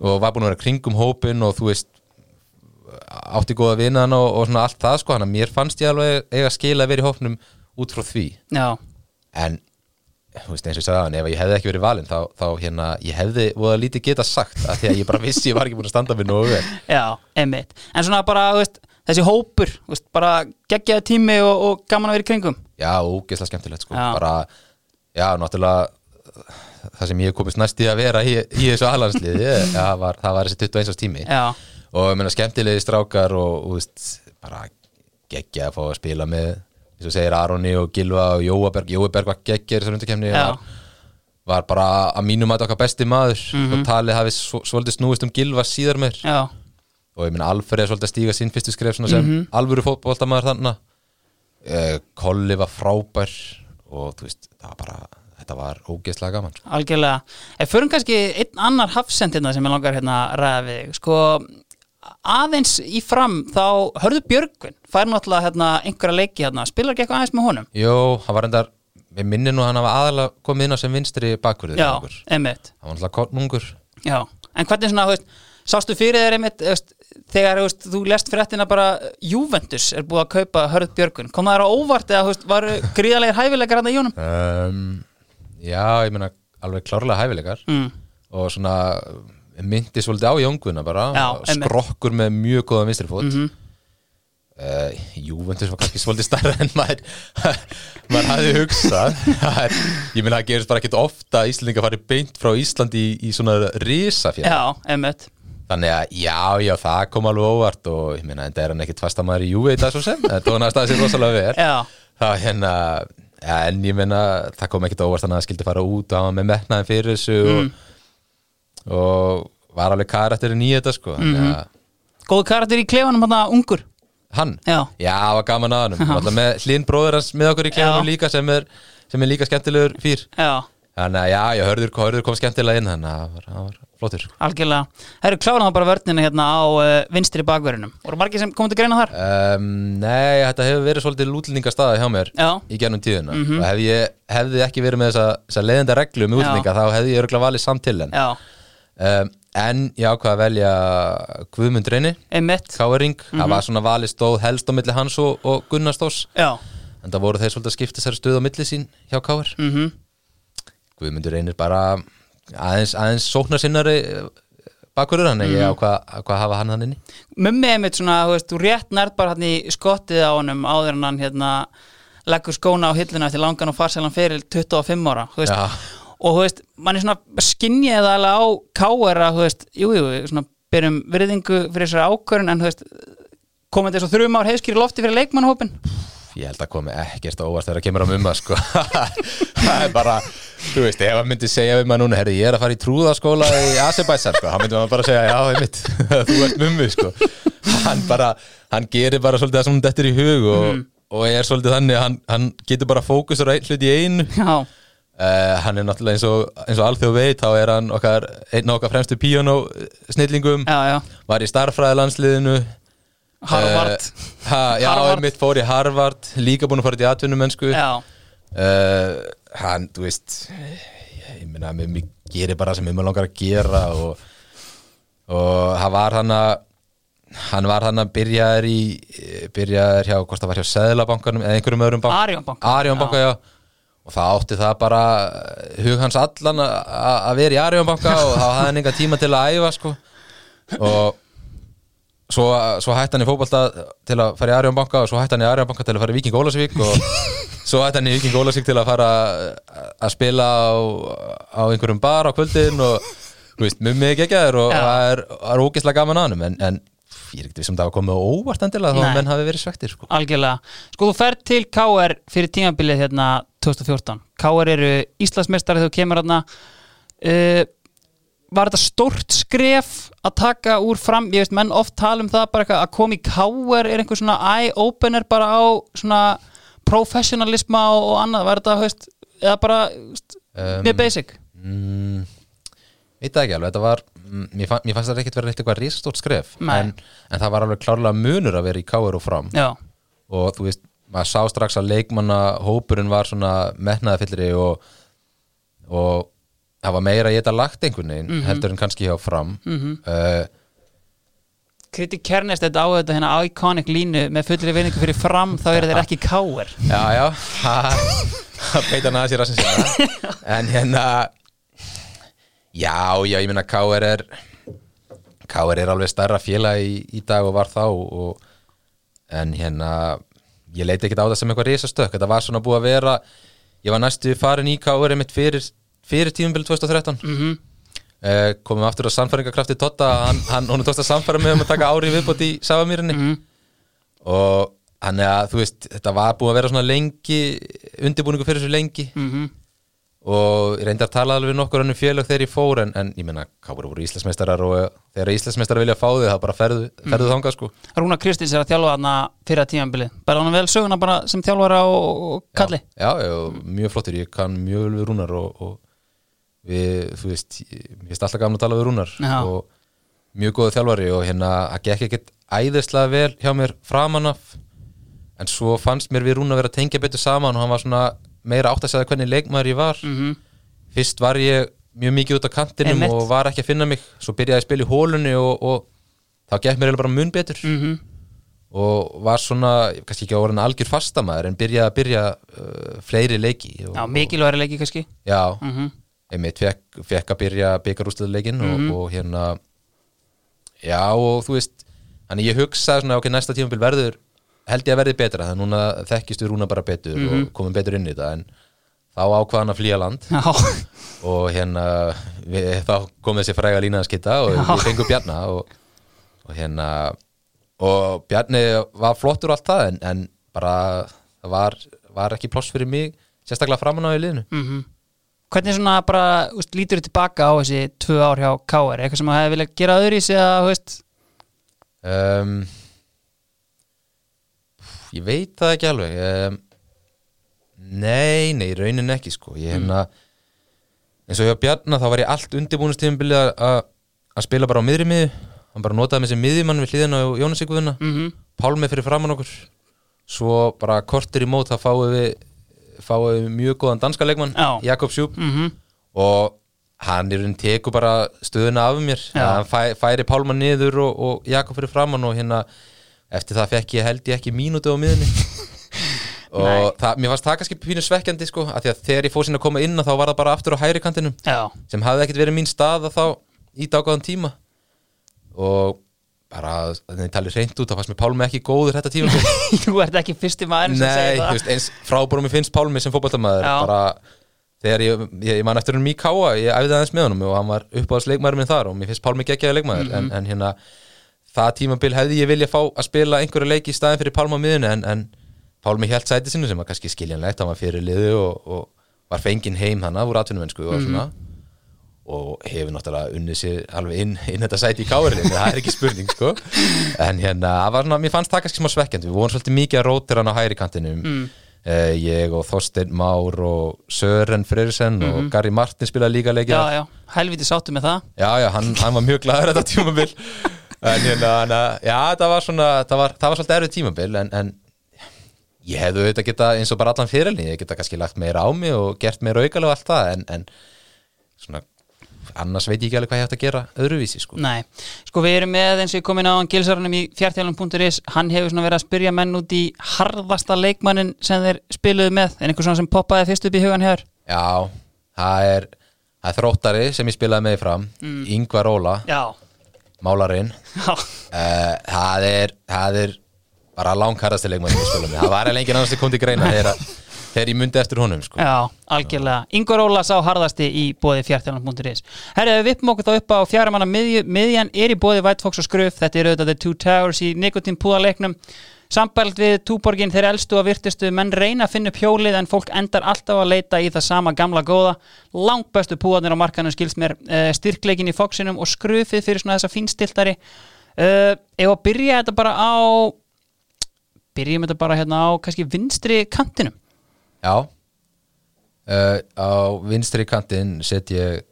og var búin að vera kringum hópin og þú veist átti góða vinan og, og svona allt það sko, hann að mér fannst ég alveg eiga skila að vera í hópnum út frá því. Já, en þú veist eins og ég sagði hann, ef ég hefði ekki verið valinn þá, þá hérna, ég hefði voða lítið geta sagt að því að ég bara vissi ég var ekki búin að standa mig nógu vel. Já, einmitt. En svona bara, veist, þessi hópur veist, bara geggjaði tími og, og gaman að vera í kringum. Já, ógeðslega skemmtilegt sko. Já. bara, já, náttúrulega það sem ég komist næst í að vera í, í þessu aðlandsliði, það var, þessi 21 árs tími. Já, og ég meina skemmtilegi strákar og, veist, bara geggja að fá að spila með eins og segir Aroni og Gilva og Jóaberg. Jóaberg var geggjur þessar undakefni Já. var, var bara að mínum að okkar besti maður. Og talið hafi svo, svolítið snúist um Gilva síðar meir. Já, og ég meina Alfred er svolítið að stíga sinn fyrstu skref sem alvöru fótboltamaður þannig uh, Kolli var frábær og þú veist, það var bara þetta var ógeðslega gaman. Algjörlega. Ef förum kannski einn annar hafsendina sem ég langar hérna að ræða við. Sko, aðeins í fram þá hörðu Björgvin fær náttúrulega hérna einhverja leiki hérna Spilar ekki eitthvað aðeins með honum? Jó, hann var endar við minni nú að hann hafa aðalega komið inn á sem vinstri bakverðið Já, einmitt hann var náttúrulega kornungur Já, en hvernig svona, veist, sástu fyrir þér einmitt, þú veist, þegar veist, þú lest fréttina bara Juventus er búið að kaupa Hörð Björgun, kom það þér á óvart eða varu gríðarlegir hæfilegar hann í jónum? um, Já, ég meina alveg klárlega hæfileikar Mm. og svona myndi svolítið á Jóngvuna bara Já, skrokkur með mjög góða vinstri fót. Mm Mhm. Juventus var kannski svolítið starra en maður maður hafði hugsað. Það ég meina það gerist bara ekkert ofta að Íslandinga fari beint frá Íslandi í, í svona risafjall Já, einmitt. Þannig að já, já, það kom alveg óvart og ég meina, þetta er hann ekkert fastamæður í í dag svo sem, það tónaði staðið sér rosalega vel. Það hérna ja, en ég meina, það kom ekkert óvart þannig að það skildi fara út og var með metnaðin fyrir þessu Mm. og, og var alveg karakterin í þetta sko mm -hmm. góðu karakter í klefanum hann ungur. Hann, Já, já, var gaman að hann hlinn bróður hans með okkur í klefanum Já. líka sem er, sem er líka skemmtilegur fyrr já, þannig að já, ég hörður, hörður kom skemmtilega inn þannig að það var, flottur algjörlega. Það eru kláran þá bara vörnina hérna á uh, vinstri bakverðinum Voru margir sem komið til greina þar? Um, nei, þetta hefur verið svolítið lútlendingastaða hjá mér Já. í gennum tíðina. Mhm. og hef ég hefði ekki verið með þessa, þessa leiðenda reglu um útlendinga þá hefði ég örgulega valið samt til henn. Já, um, en ég ákvað að velja Guðmund Reyni, Káering það Mhm. var svona valið stóð helst á milli hans og, og Gunnar Stós Já, en það voru þeir svolítið að skipta sér stöð á milli sín hjá Káer mhm. Guðmundur Reynir bara aðeins, aðeins sóknar sinnari bakurur hann, Mhm. ég ákvað, ákvað að hafa hann hann inni. Mummi einmitt svona, þú veist, þú rétt nærð bara hann í skottið á honum áður en hann hérna leggur skóna á hilluna eftir langan og farselan fyrir 25 ára þú veist, Já. Og þú veist, mann er svona skinnið það alveg á káer að, þú veist, jú, jú, svona byrjum virðingu fyrir þessari ákvörun en þú veist, komið þessu þrjum ár heiðskýri lofti fyrir leikmannhópin ég held að komi ekkert á óvart þegar það kemur á mumma sko. það er bara þú veist, ef hann myndi segja við maður núna herri, ég er að fara í trúðaskóla í Azerbaijan sko, hann myndi maður bara segja, já, einmitt þú ert mummi, sko. Hann bara, hann gerir bara svolítið það sem hann dettur í hug og, og er svolítið þannig hann, hann getur bara fókusur hlut í einu. Já, uh, hann er náttúrulega eins og, eins og alþjóð veit, þá er hann okkar, einn okkar fremstu píjónó snillingum, já, já. Var í starffræðilandsliðinu Harvard. Uh, ha, já, Harvard. einmitt fór í Harvard líka búin að fara til atvinnumennsku. Já, uh, hann, þú veist ég meina, mér, gerir bara sem mér langar að gera og, og hann var hann að hann var hann að byrjaður í byrjaður hjá, hvort það var hjá Seðlabankanum eða einhverjum öðrum bank Arion banka. Arion banka, já. Og það átti það bara hug hans allan að- vera í Arion banka og þá hafði hann enga tíma til að æfa sko og svo, svo hætti hann í fótbolta til að fara í Arjón banka og svo hætti hann í Arjón banka til að fara í Viking Ólasvík og svo hætti hann í Viking Ólasvík til að fara að spila á, á einhverjum bar á kvöldin og þú veist, mjög mikið ekki aður og það er, það er ógeðslega gaman að hann en, en ég er ekkert sem það var komið óvart endilega þá að menn hafi verið svektir sko. Algjörlega. Sko þú ferð til KR fyrir tímabilið hérna 2014. KR eru Íslandsmeistari þegar þú kemur hérna. Uh, var þetta stórt skref að taka úr fram, ég veist menn oft tala um það bara eitthvað að koma í KR er einhver svona eye-opener bara á svona professionalisma og, og annað, var þetta, veist, eða bara veist, Um, mjög basic? mm, veit það ekki alveg þetta var, mm, mér, fann, mér fannst það ekkert verið eitthvað risastórt skref en, en það var alveg klárlega munur að vera í káir og fram Já, og þú veist, maður sá strax að leikmanna hópurinn var svona metnaðafyllri og, og það var meira að geta lagt einhvern veginn Mhm. heldur en kannski hjá fram. Mm uh, Kritik Kernest þetta á þetta hérna iconic línu með fullri vinningu fyrir fram þá eru þeir ekki KR Já, já. Það peita naða sér að sem segja En hérna Já, já, ég meina KR er KR er alveg stærra félag í, í dag og var þá og, En hérna Ég leiti ekkert á það sem eitthvað risastökk Þetta var svona búið að vera Ég var næstu farin í KR einmitt fyrir, fyrir tímumbil 2013 mm. -hmm. Komum aftur á sannfæringarkrafti Totta Hann, hann, hún tókst að sannfæra mig um að taka ári viðbót í Safamýrinni Mhm. og hann er að þú veist þetta var búið að vera svona lengi undirbúningu fyrir þessu lengi Mhm. Og ég reyndi að tala alveg nokkur annum félög þegar ég fór en, en ég menna káur voru Íslandsmeistarar og þegar Íslandsmeistarar vilja fá þig þá bara ferðu, ferðu Mhm. þangað sko Rúna Kristins er að þjálfa þarna fyrir að tímabilið bara hann vel söguna bara sem þjálfara og, og kalli já, já, já, mjög flottir, ég kann mjög vel við Rúnar og, og við, þú veist ég finnst alltaf gaman að tala við Rúnar Já. og mjög góðu þjálfari og hérna það gekk ekkert æðislega vel hjá mér framan af en svo fannst mér við Rúnar vera að og hann meira átt að segja hvernig leikmaður ég var. Mm fyrst var ég mjög mikið út á kantinum Einmitt. og var ekki að finna mig. Svo byrjaði að spila í hólunni og, og þá gekk mér bara mun betur. -hmm. og var svona, kannski ekki á orðin algjör fastamæður en byrjaði að byrja uh, fleiri leiki og, Já, mikilværi leiki kannski. Já, mm einmitt fekk, fekk að byrja byggarústöðuleikin Mhm. og, og hérna já og þú veist þannig ég hugsaði svona ok, næsta tímabil verður held ég að verði betra þannig núna þekkist við rúna bara betur Mhm. og komum betur inn í þetta en þá ákvað hann að flýja land. Já, og hérna við, þá kom þessi fræga lína að skitta og Já. við fengum Bjarna og, og hérna og Bjarni var flottur allt það en, en bara það var, var ekki ploss fyrir mig sérstaklega framan á í liðinu. Mm Hvernig svona bara úst, lítur þú tilbaka á þessi tvö ár hjá KR eitthvað sem það hefði viljað gera öðru í sig að, um, ég veit það ekki alveg um, nei, nei, raunin ekki sko. Ég hérna eins og hjá Bjarna þá var ég allt undirbúinustíðumbilið að að spila bara á miðri miðu hann bara notaði með sem miðjumann við hliðina á Jónas Iguðuna mm Pálmi fyrir framann okkur. Svo bara kortir í mót þá fáum við fáum við mjög góðan danska leikmann Já. Jakob Sjúp -hmm. og hann er tekur bara stöðuna af mér. Hann fæ, færi Pálma niður og, og Jakob fyrir framann og hérna eftir það fekk ég held ég ekki mínútu á miðunni og það, mér fannst það kannski pínu svekkjandi sko, af því að þegar ég fór sinna að koma inn þá var það bara aftur á hæri kantinum Já, sem hafði ekkert verið mín staða þá í dagáðan tíma. Og bara, þannig að tala reynd út þá fannst mér Pálmi ekki góður þetta tíma þú ert ekki fyrsti maður sem Nei, segir það? veist, eins frábúrum mér finnst Pálmi sem fótballtamaður Já. bara þegar ég, ég, ég man eftir hann mjög káa ég æfði aðeins með honum og hann var uppáðast leikmaður minn þar og mér finnst Pálmi geggjaði leikmaður. Mhm. en, en hérna, það tímabil hefði ég vilja fá að spila einhverju leiki í staðin fyrir Pálma á miðunni en, en Pálmi held sæti sinu sem var kannski skiljanlegt hann var fyrir liðu og, og var fenginn heim hana úr atvinnumennsku og svona. Og hefur náttúrulega unnið sér alveg inn, inn þetta sæti í kárinni, það er ekki spurning sko. en hérna, svona, mér fannst það kannski smá svekkjandi, við vorum svolítið mikið að rótir hann á hæri kantinum. Mm. ég og Þorstein Már og Sören Freyersen og Gary Martin spilaði líka já, helviti sáttu með það. Já, já, hann, hann var mjög glaður þetta tímabil en hérna, já, það var svona það var, það var svolítið erfið tímabil en, en ég hefði auðvitað geta eins og bara allan fyrirlin, ég geta kannski lagt meira á mig og gert meira aukalega og allt það en, en svona, annars veit ég ekki alveg hvað ég hægt að gera öðruvísi, sko. Nei, sko við erum með eins og ég kom inn á Gilsarunum í fjartjálum.is hann hefur svona verið að spyrja menn út í harðasta leikmannin sem þeir spiluðu með. En einhver svona sem poppaði fyrst upp í hugan hér Já, það er, það er þróttari sem ég spilaði með í fram mm. Ingvar Óla, Já, málarinn. Uh, það er það er bara langharðasti leikmann það var eiginlega engin annars sem kom til greina þegar, ég myndi eftir honum, sko. Já, algjörlega. Ingvar Óla sá harðasti í bóði fjartjálum.is Herri, við vippum okkur þá upp á fjaramanna miðju, miðjan er í bóði White Fox og Skruf þetta er auðvitað The Two Towers í Nikotin púðaleiknum Sambælt við túborgin þeir elstu og virtustu menn reyna að finna upp hjólið en fólk endar alltaf að leita í það sama gamla góða. Langt bestu púðarnir á markanum skilst mér uh, styrkleikin í Foxinum og skrufið fyrir svona þessa fínstiltari uh, ef að byrja þetta bara á byrjum þetta bara hérna á kannski vinstri kantinum. Já. Uh, Á vinstri kantinn set ég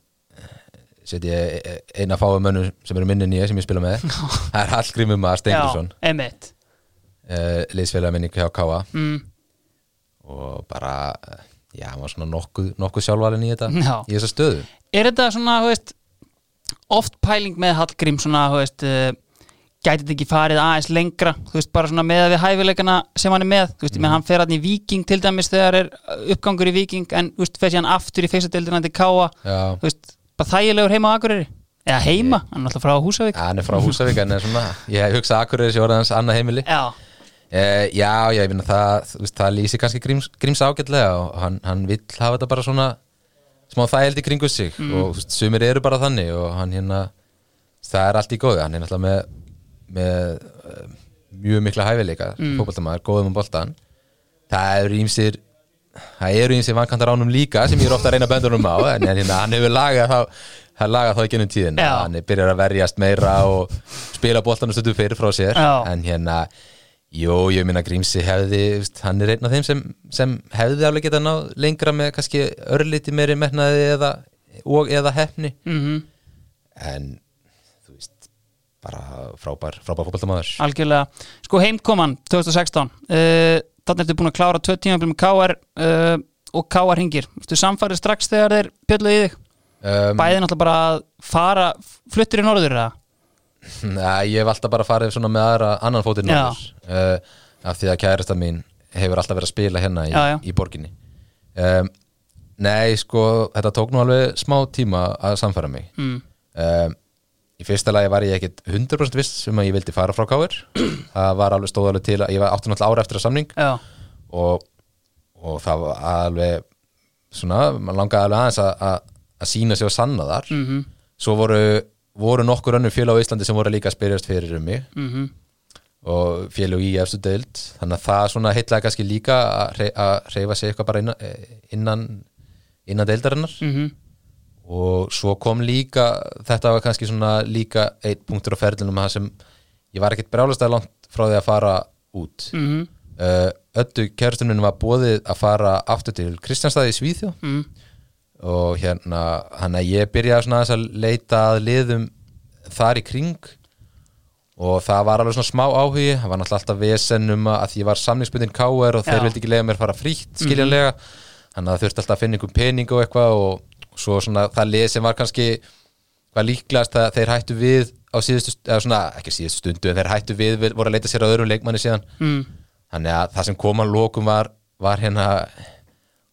set ég eina fáum mönnum sem eru minni nýja sem ég spila með. Það er Hallgrímur Mar Stengrisson Já, emitt uh, liðsfélag minni hjá Káa mm, og bara uh, já, hann var svona nokkuð, nokkuð sjálfvalin í þetta Já. í þessa stöðu. Er þetta svona, þú veist oft pæling með Hallgrím svona, þú veist uh, gæti þetta ekki farið aðeins lengra þú veist, bara svona með við hæfileikana sem hann er með þú veist, mm. hann fer hann í Viking til dæmis þegar er uppgangur í Viking en þú veist, fer sér hann aftur í feysadeildina til Já. þú veist, bara þægilegur heima á Akureyri? Eða heima, hann er alltaf frá Húsavík. Hann er frá Húsavík en er svona, ég hugsa Akureyri sem orðið hans annað heimili. Já, Uh, já, já, ég finna það, þú veist, það lýsi kannski gríms, gríms ágætlega og hann, hann vill hafa þetta bara svona smá þægild í kringu sig og þú veist, sumir eru bara þannig og hann hérna það er allt í góðu, hann er náttúrulega með, með uh, mjög mikla hæfileika, mm. fótboltamaður, góðum um boltan það eru ímsir það eru ímsir vankantar ánum líka sem ég er ofta að reyna böndunum á en hérna, hann hefur lagað þá hann lagað þá í gennum tíðin hann byrjar að verjast meira og spila boltanum stundum fyrir frá sér Já. en hérna Jó, ég minna Grímsi hefði, hann er einn af þeim sem, sem hefði alveg getað ná lengra með kannski örliti meiri metnaði eða, og eða hefni mm en þú veist bara frábær, frábær fótballtamaður algjörlega. Sko heimkoman 2016 uh, þannig ertu búin að klára tvö tímabil með KR uh, og KR hingir Þú samfærið strax þegar þeir bjölluðu í þig? Um, Bæði náttúrulega bara að fara fluttir í norður eða? Nei, ég hef alltaf bara farið svona með aðra annan fótinn uh, af því að kærasta mín hefur alltaf verið að spila hérna í, Já, já. í borginni. Um, Nei, sko, þetta tók nú alveg smá tíma að samfæra mig. Mm. um, Í fyrsta lagi var ég ekkit 100% viss um að ég vildi fara frá Káir það var alveg stóð alveg til að ég var áttu náttúrulega ára eftir að samning og, og það var alveg svona, mann langaði alveg aðeins að, að, að sína sig og sanna þar. Mhm, svo voru, voru nokkur önnur félag á Íslandi sem voru líka að spyrjast fyrir um mig. Mhm. Og félag í efstu deild. Þannig að það svona heitlaði kannski líka að, að reyfa sig eitthvað bara innan innan, innan deildarinnar. Mhm, og svo kom líka þetta var kannski svona líka eitt punktur á ferðinum það sem ég var ekkert brjálastæð langt frá því að fara út. Mhm, uh, öllu kæristunum var bóðið að fara aftur til Kristjánstæði í Svíþjó mhm og hérna hann að ég byrjaði svona að leita að liðum þar í kring. Og það var alveg svona smá áhugi. Það var náttúrulega alltaf vesen um að ég var samningsbundin KR og þeir Já. vildi ekki lega mér fara frítt skiljanlega. Þannig að það þurfti alltaf að finna einhver pening og eitthvað og svo svona það lið sem var kannski var líklegast að þeir hættu við á síðustu, eða svona, ekki síðustu stundu en þeir hættu við, við voru að leita sér að öðrum leikmanni síðan. Mm. þannig að það sem kom að lokum var, var hérna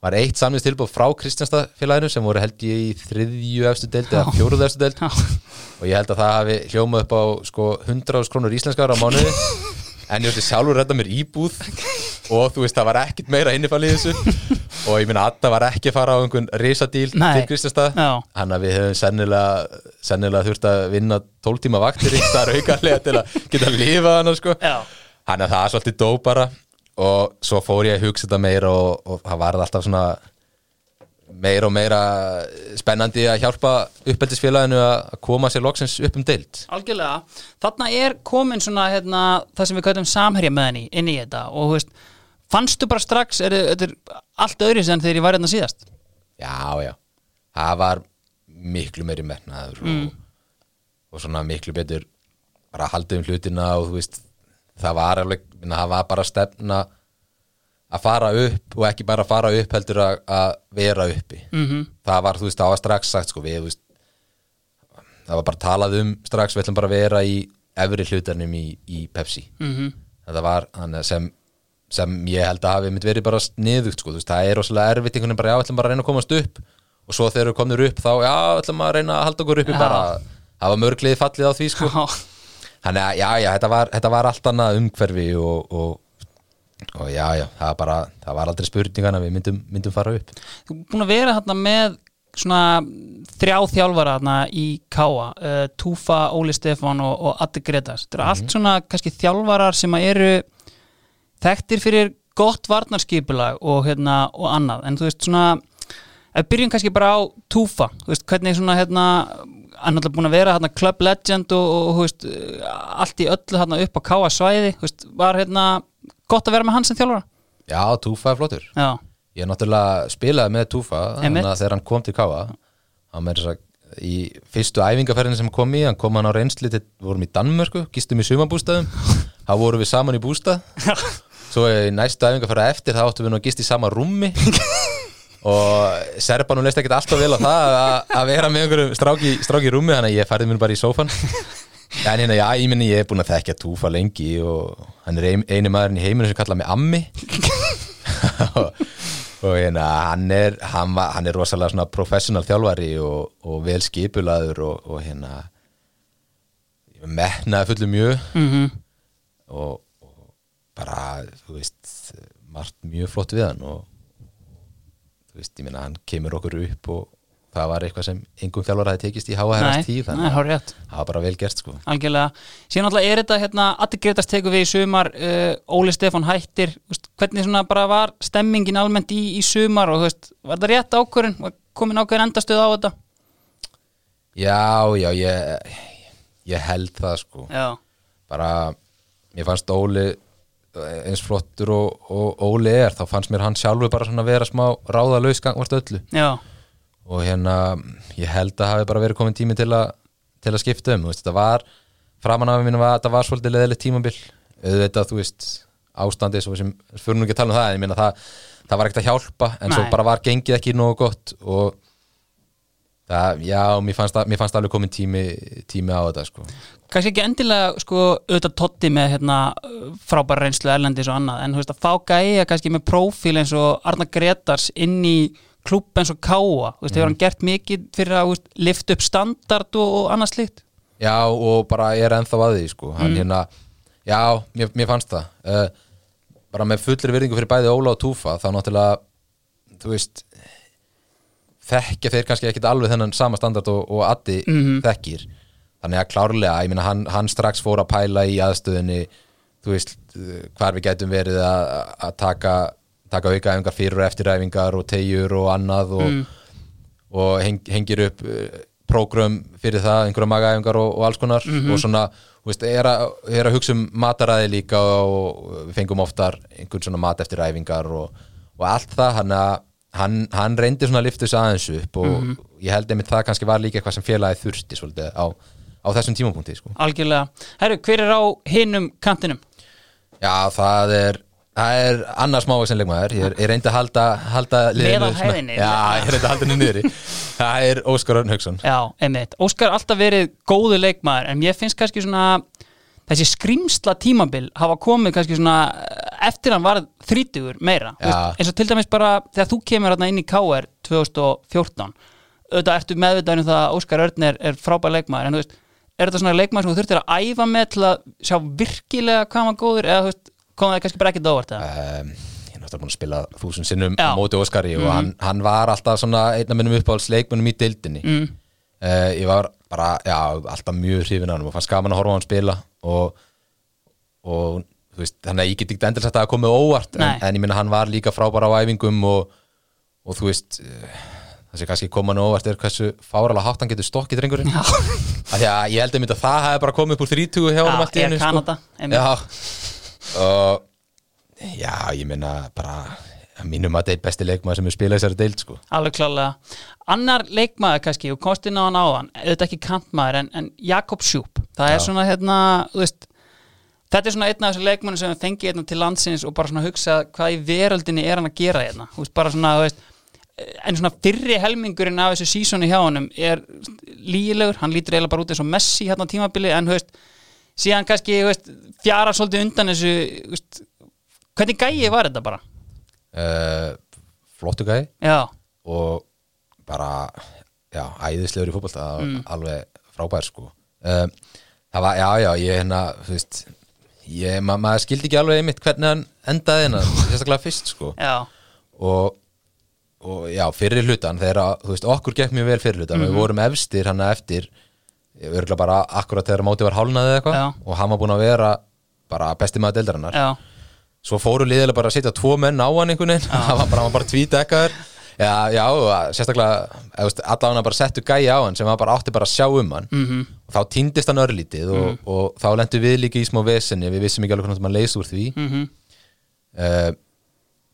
var eitt samningstilbúð frá Kristjánstafélaginu sem voru held ég í þriðju efstu deild eða fjóruðu efstu deild. Og ég held að það hafi hljómað upp á sko 100 krónur íslenskar á mánuði. En ég vilti sjálfur redda mér íbúð. Og þú veist það var ekkit meira innifalið í þessu. Og ég minna Adda var ekki að fara á einhvern risadíl til Kristjánstaf Já. hann að við hefum sennilega, sennilega þurft að vinna 12 tíma vaktir í það raukarlega til að geta að lifa hann sko. Hann að það er svolítið dó bara og svo fór ég að hugsa þetta meira og, og það varð alltaf svona meira og meira spennandi að hjálpa uppeldisfélaginu að koma sér loksins upp um deild. Algjörlega, þarna er komin svona hérna, það sem við kallum samherja með henni inn í þetta og veist, fannstu bara strax, er þetta allt öðru sem þegar ég var hérna síðast? Já, já, það var miklu meiri metnaður og, og svona miklu betur bara haldið um hlutina og þú veist það var alveg, það var bara stefna að fara upp og ekki bara fara upp heldur að, að vera uppi. -hmm. það var, þú veist, það var strax sagt sko við, veist það var bara talað um strax, við ætlum bara að vera í efri hlutarnum í, í Pepsi. -hmm. þetta var þannig að sem sem ég held að hafi mitt verið bara sniðugt sko, þú veist, það er rosalega erfitt einhvern veginn bara, já, ætlum bara að reyna að komast upp og svo þegar við komum upp, þá, já, ætlum að reyna að halda okkur uppi bara, það var mörglið fallið á því sko, þannig að, já, já, þetta var, þetta var allt annað umhverfi og, og, og já, já, það var bara það var aldrei spurningan að við myndum, myndum fara upp. Þú er búin að vera hérna með svona þrjá þjálfara hérna í Káa, uh, Túfa, Óli Stefán og, og Addi Gretas þetta eru allt svona kannski þjálfarar sem að eru þekktir fyrir gott varnarskipulag og, hérna, og annað, en þú veist svona ef við byrjum kannski bara á Túfa þú veist, hvernig svona hérna hann er alltaf búin að vera hérna Club Legend og, og, veist, allt í öllu hérna upp á Káa svæði, veist, var hérna gott að vera með hann sem þjálfara? Já, Túfa er flottur. Já, Ég náttúrulega spilaði með Túfa þannig að þegar hann kom til Káa hann með þess að í fyrstu æfingaferðin sem kom í, hann kom hann á reynsli til, vorum í Danmörku, gistum í sumabústaðum þá vorum við saman í bústað. Svo í næstu æfingaferða eftir þá áttum við nú að gist í sama rúmi og Serbanum leist ekkert alltaf vel á það að, vera með einhverjum stráki, stráki rúmi þannig að ég færði mér bara í sófan en hérna, já, ég minni, ég er búin að þekkja Túfa lengi og hann er ein, eini maðurinn í heiminu sem kalla mig Ammi. Og, og hérna, hann er hann, var, hann er rosalega svona professional þjálfari og, og vel skipulaður og, og hérna metnaði fullu mjög. Mhm. Og, og bara, þú veist margt mjög flott við hann og veist, ég minna hann kemur okkur upp og það var eitthvað sem engum þjálfar hafi tekist í háa herrast tíð þannig að það var bara vel gert sko. Algjörlega, síðan alltaf er þetta hérna, Addi Gretas tekur við í sumar uh, Óli Stefán hættir, veist, hvernig svona bara var stemmingin almennt í, í sumar og þú veist, var þetta rétt ákvörun var komin ákvörun endastöð á þetta? Já, já, ég ég held það sko. Já, bara, mér fannst Óli eins flottur og, og Óli er, þá fannst mér hann sjálfur bara svona vera smá ráðalaus gangvart öllu. Já, og hérna ég held að hafi bara verið komin tími til að til að skipta um, þetta var framan af mínu var, þetta var svolítið leðilegt tímabil. Auðvitað, þú veist, ástandi svo sem, fyrir nú ekki að tala um það, en ég meina það það var ekkert að hjálpa, en svo Nei. bara var gengið ekki nógu gott og það, já, mér fannst, að, mér fannst alveg komin tími, tími á þetta, sko kannski ekki endilega sko auðvitað Totti með hérna frábæra reynslu erlendis og annað, en þú veist að fá gæja kannski með prófíl eins og Arna Gretars inn í klubb eins og Káa, þú veist, hefur hann gert mikið fyrir að veist, lifta upp standard og, og annað slíkt? Já, og bara ég er ennþá að því sko. hann hérna, já, mér, mér fannst það. Uh, bara með fullri virðingu fyrir bæði Óla og Túfa þá náttúrulega, þú veist þekkja þeir kannski ekkit alveg þennan sama standard og, og Addi þekkir þannig að klárlega, ég meina hann, hann strax fór að pæla í aðstöðinni þú veist, hvar við gætum verið að, að taka, taka aukaæfingar fyrir og eftiræfingar og tegjur og annað og, og heng, hengir upp uh, prógrum fyrir það, einhverja magaæfingar og, og alls konar. Og svona, þú veist, er að, er að hugsa um mataræði líka og við fengum oftar einhvern svona mat eftir æfingar og, og allt það, hann að hann, hann reyndi svona að lyfta þessu aðeins upp og ég held einmitt það kannski var líka eitthvað sem félagið þurfti svolítið á, á þessum tímapunkti sko. algjörlega, herru, hver er á hinum kantinum? Já, það er það er annars mávægsen leikmaður. Ég, er- ég reyndi að halda, halda liðinu Með á svona- hæðinni. Já, ég reyndi að halda henni niðri. Það er Óskar Örn Hauksson. Já, einmitt, Óskar har alltaf verið góðu leikmaður en ég finnst kannski svona þessi skrýmsla tímabil hafa komið kannski svona eftir hann varð þrítugur meira, veist, eins og til dæmis bara þegar þú kemur hérna inn í KR 2014 auðvitað ertu meðvitaður um það að Óskar Örn er, er frábær leikmaður en þú veist, er þetta svona leikmaður sem þú þurftir að æfa með til að sjá virkilega hvað var góður eða veist, kom það kannski bara ekkert óvart eða? um, Ég er náttúrulega búin að spila þúsund sinnum á móti Óskari og hann, hann var alltaf svona einn af minnum uppáhalds leikmennum í deildinni Mm. uh, Ég var bara, já, alltaf mjög hrifin á hann og fannst gaman að horfa á hann spila og, og þú veist, þannig að ég get ekki endilega sagt að það komið óvart en, en ég minna hann var líka frábær á æfingum og, og þú veist eh, það sem kannski koma nú óvart er hversu fáralega hátt hann getur stokkið drengurinn. Ég held einmitt að það hefði bara komið upp úr 30 hjá Já, allt í einu sko. Já. Já, ég meina bara mínum að það er besti leikmaður sem er spilað þessari deild sko. Alveg klálega Annar leikmaður kannski, og komst inn á hann áðan auðvitað ekki kantmaður, en, en Jakob Sjúp það er Já. svona hérna, þú veist þetta er svona einn af þessu leikmannum sem fengi hérna til landsins og bara svona hugsa hvað í veröldinni er hann að gera hérna, þú veist, bara svona þú veist, en svona fyrri helmingurinn af þessu sísoni hjá honum er lígilegur, hann lítur eiginlega bara út eins og Messi hérna á tímabili, en veist síðan kannski, veist, fjara svolítið undan þessu, veist hvernig gæi var þetta bara? uh, flottu gæði Já, og bara já, æðislegur í fótbolta mm. alveg frábær sko. Um, það var, já, já, ég hérna þú veist, ég, ma maður skildi ekki alveg einmitt hvernig hann endaði hérna sérstaklega fyrst sko. Já, og, og já, fyrir hlutan þegar, að, þú veist, okkur gekk mjög vel fyrir hlutan Mhm. við vorum efstir hann eftir örgulega bara akkurat þegar mótið var hálnaði eða eitthvað og hann var búinn að vera bara besti maður deildarinnar já svo fóru liðilega bara að setja tvo menn á hann einhvern veginn, hann var bara, hann bara tvítekaður já, já, og sérstaklega veist, allavega bara settu gæi á hann sem var bara átti bara að sjá um hann Mhm. -hmm. og þá týndist hann örlítið og, og þá lendu við líka í smá vesenni við vissum ekki alveg hvernig maður leys úr því Mhm. uh,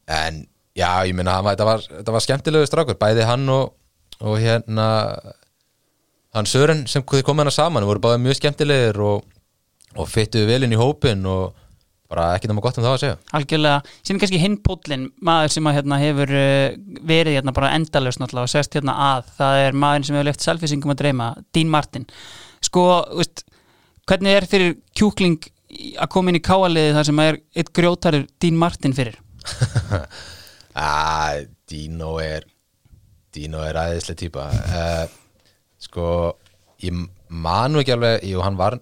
en já, ég var- þetta var, þetta var skemmtilegu strákur, bæði hann og, og hérna hann Sören sem komið hana saman voru báði mjög skemmtilegir og, og fyttuðu vel inn í hópin og bara ekki náma gott um það að segja. Algjörlega, síðan kannski hinn póllin maður sem að hérna hefur uh, verið hérna bara endalaust náttúrulega og sest hérna að það er maður sem hefur left selfisingum að dreyma, Dean Martin. Sko, veist hvernig er fyrir kjúkling að koma inn í káaliði þar sem er eitt grjótarur Dean Martin fyrir Ah, Dino er Dino er æðislega típa uh, sko ég man nú ekki alveg hann var,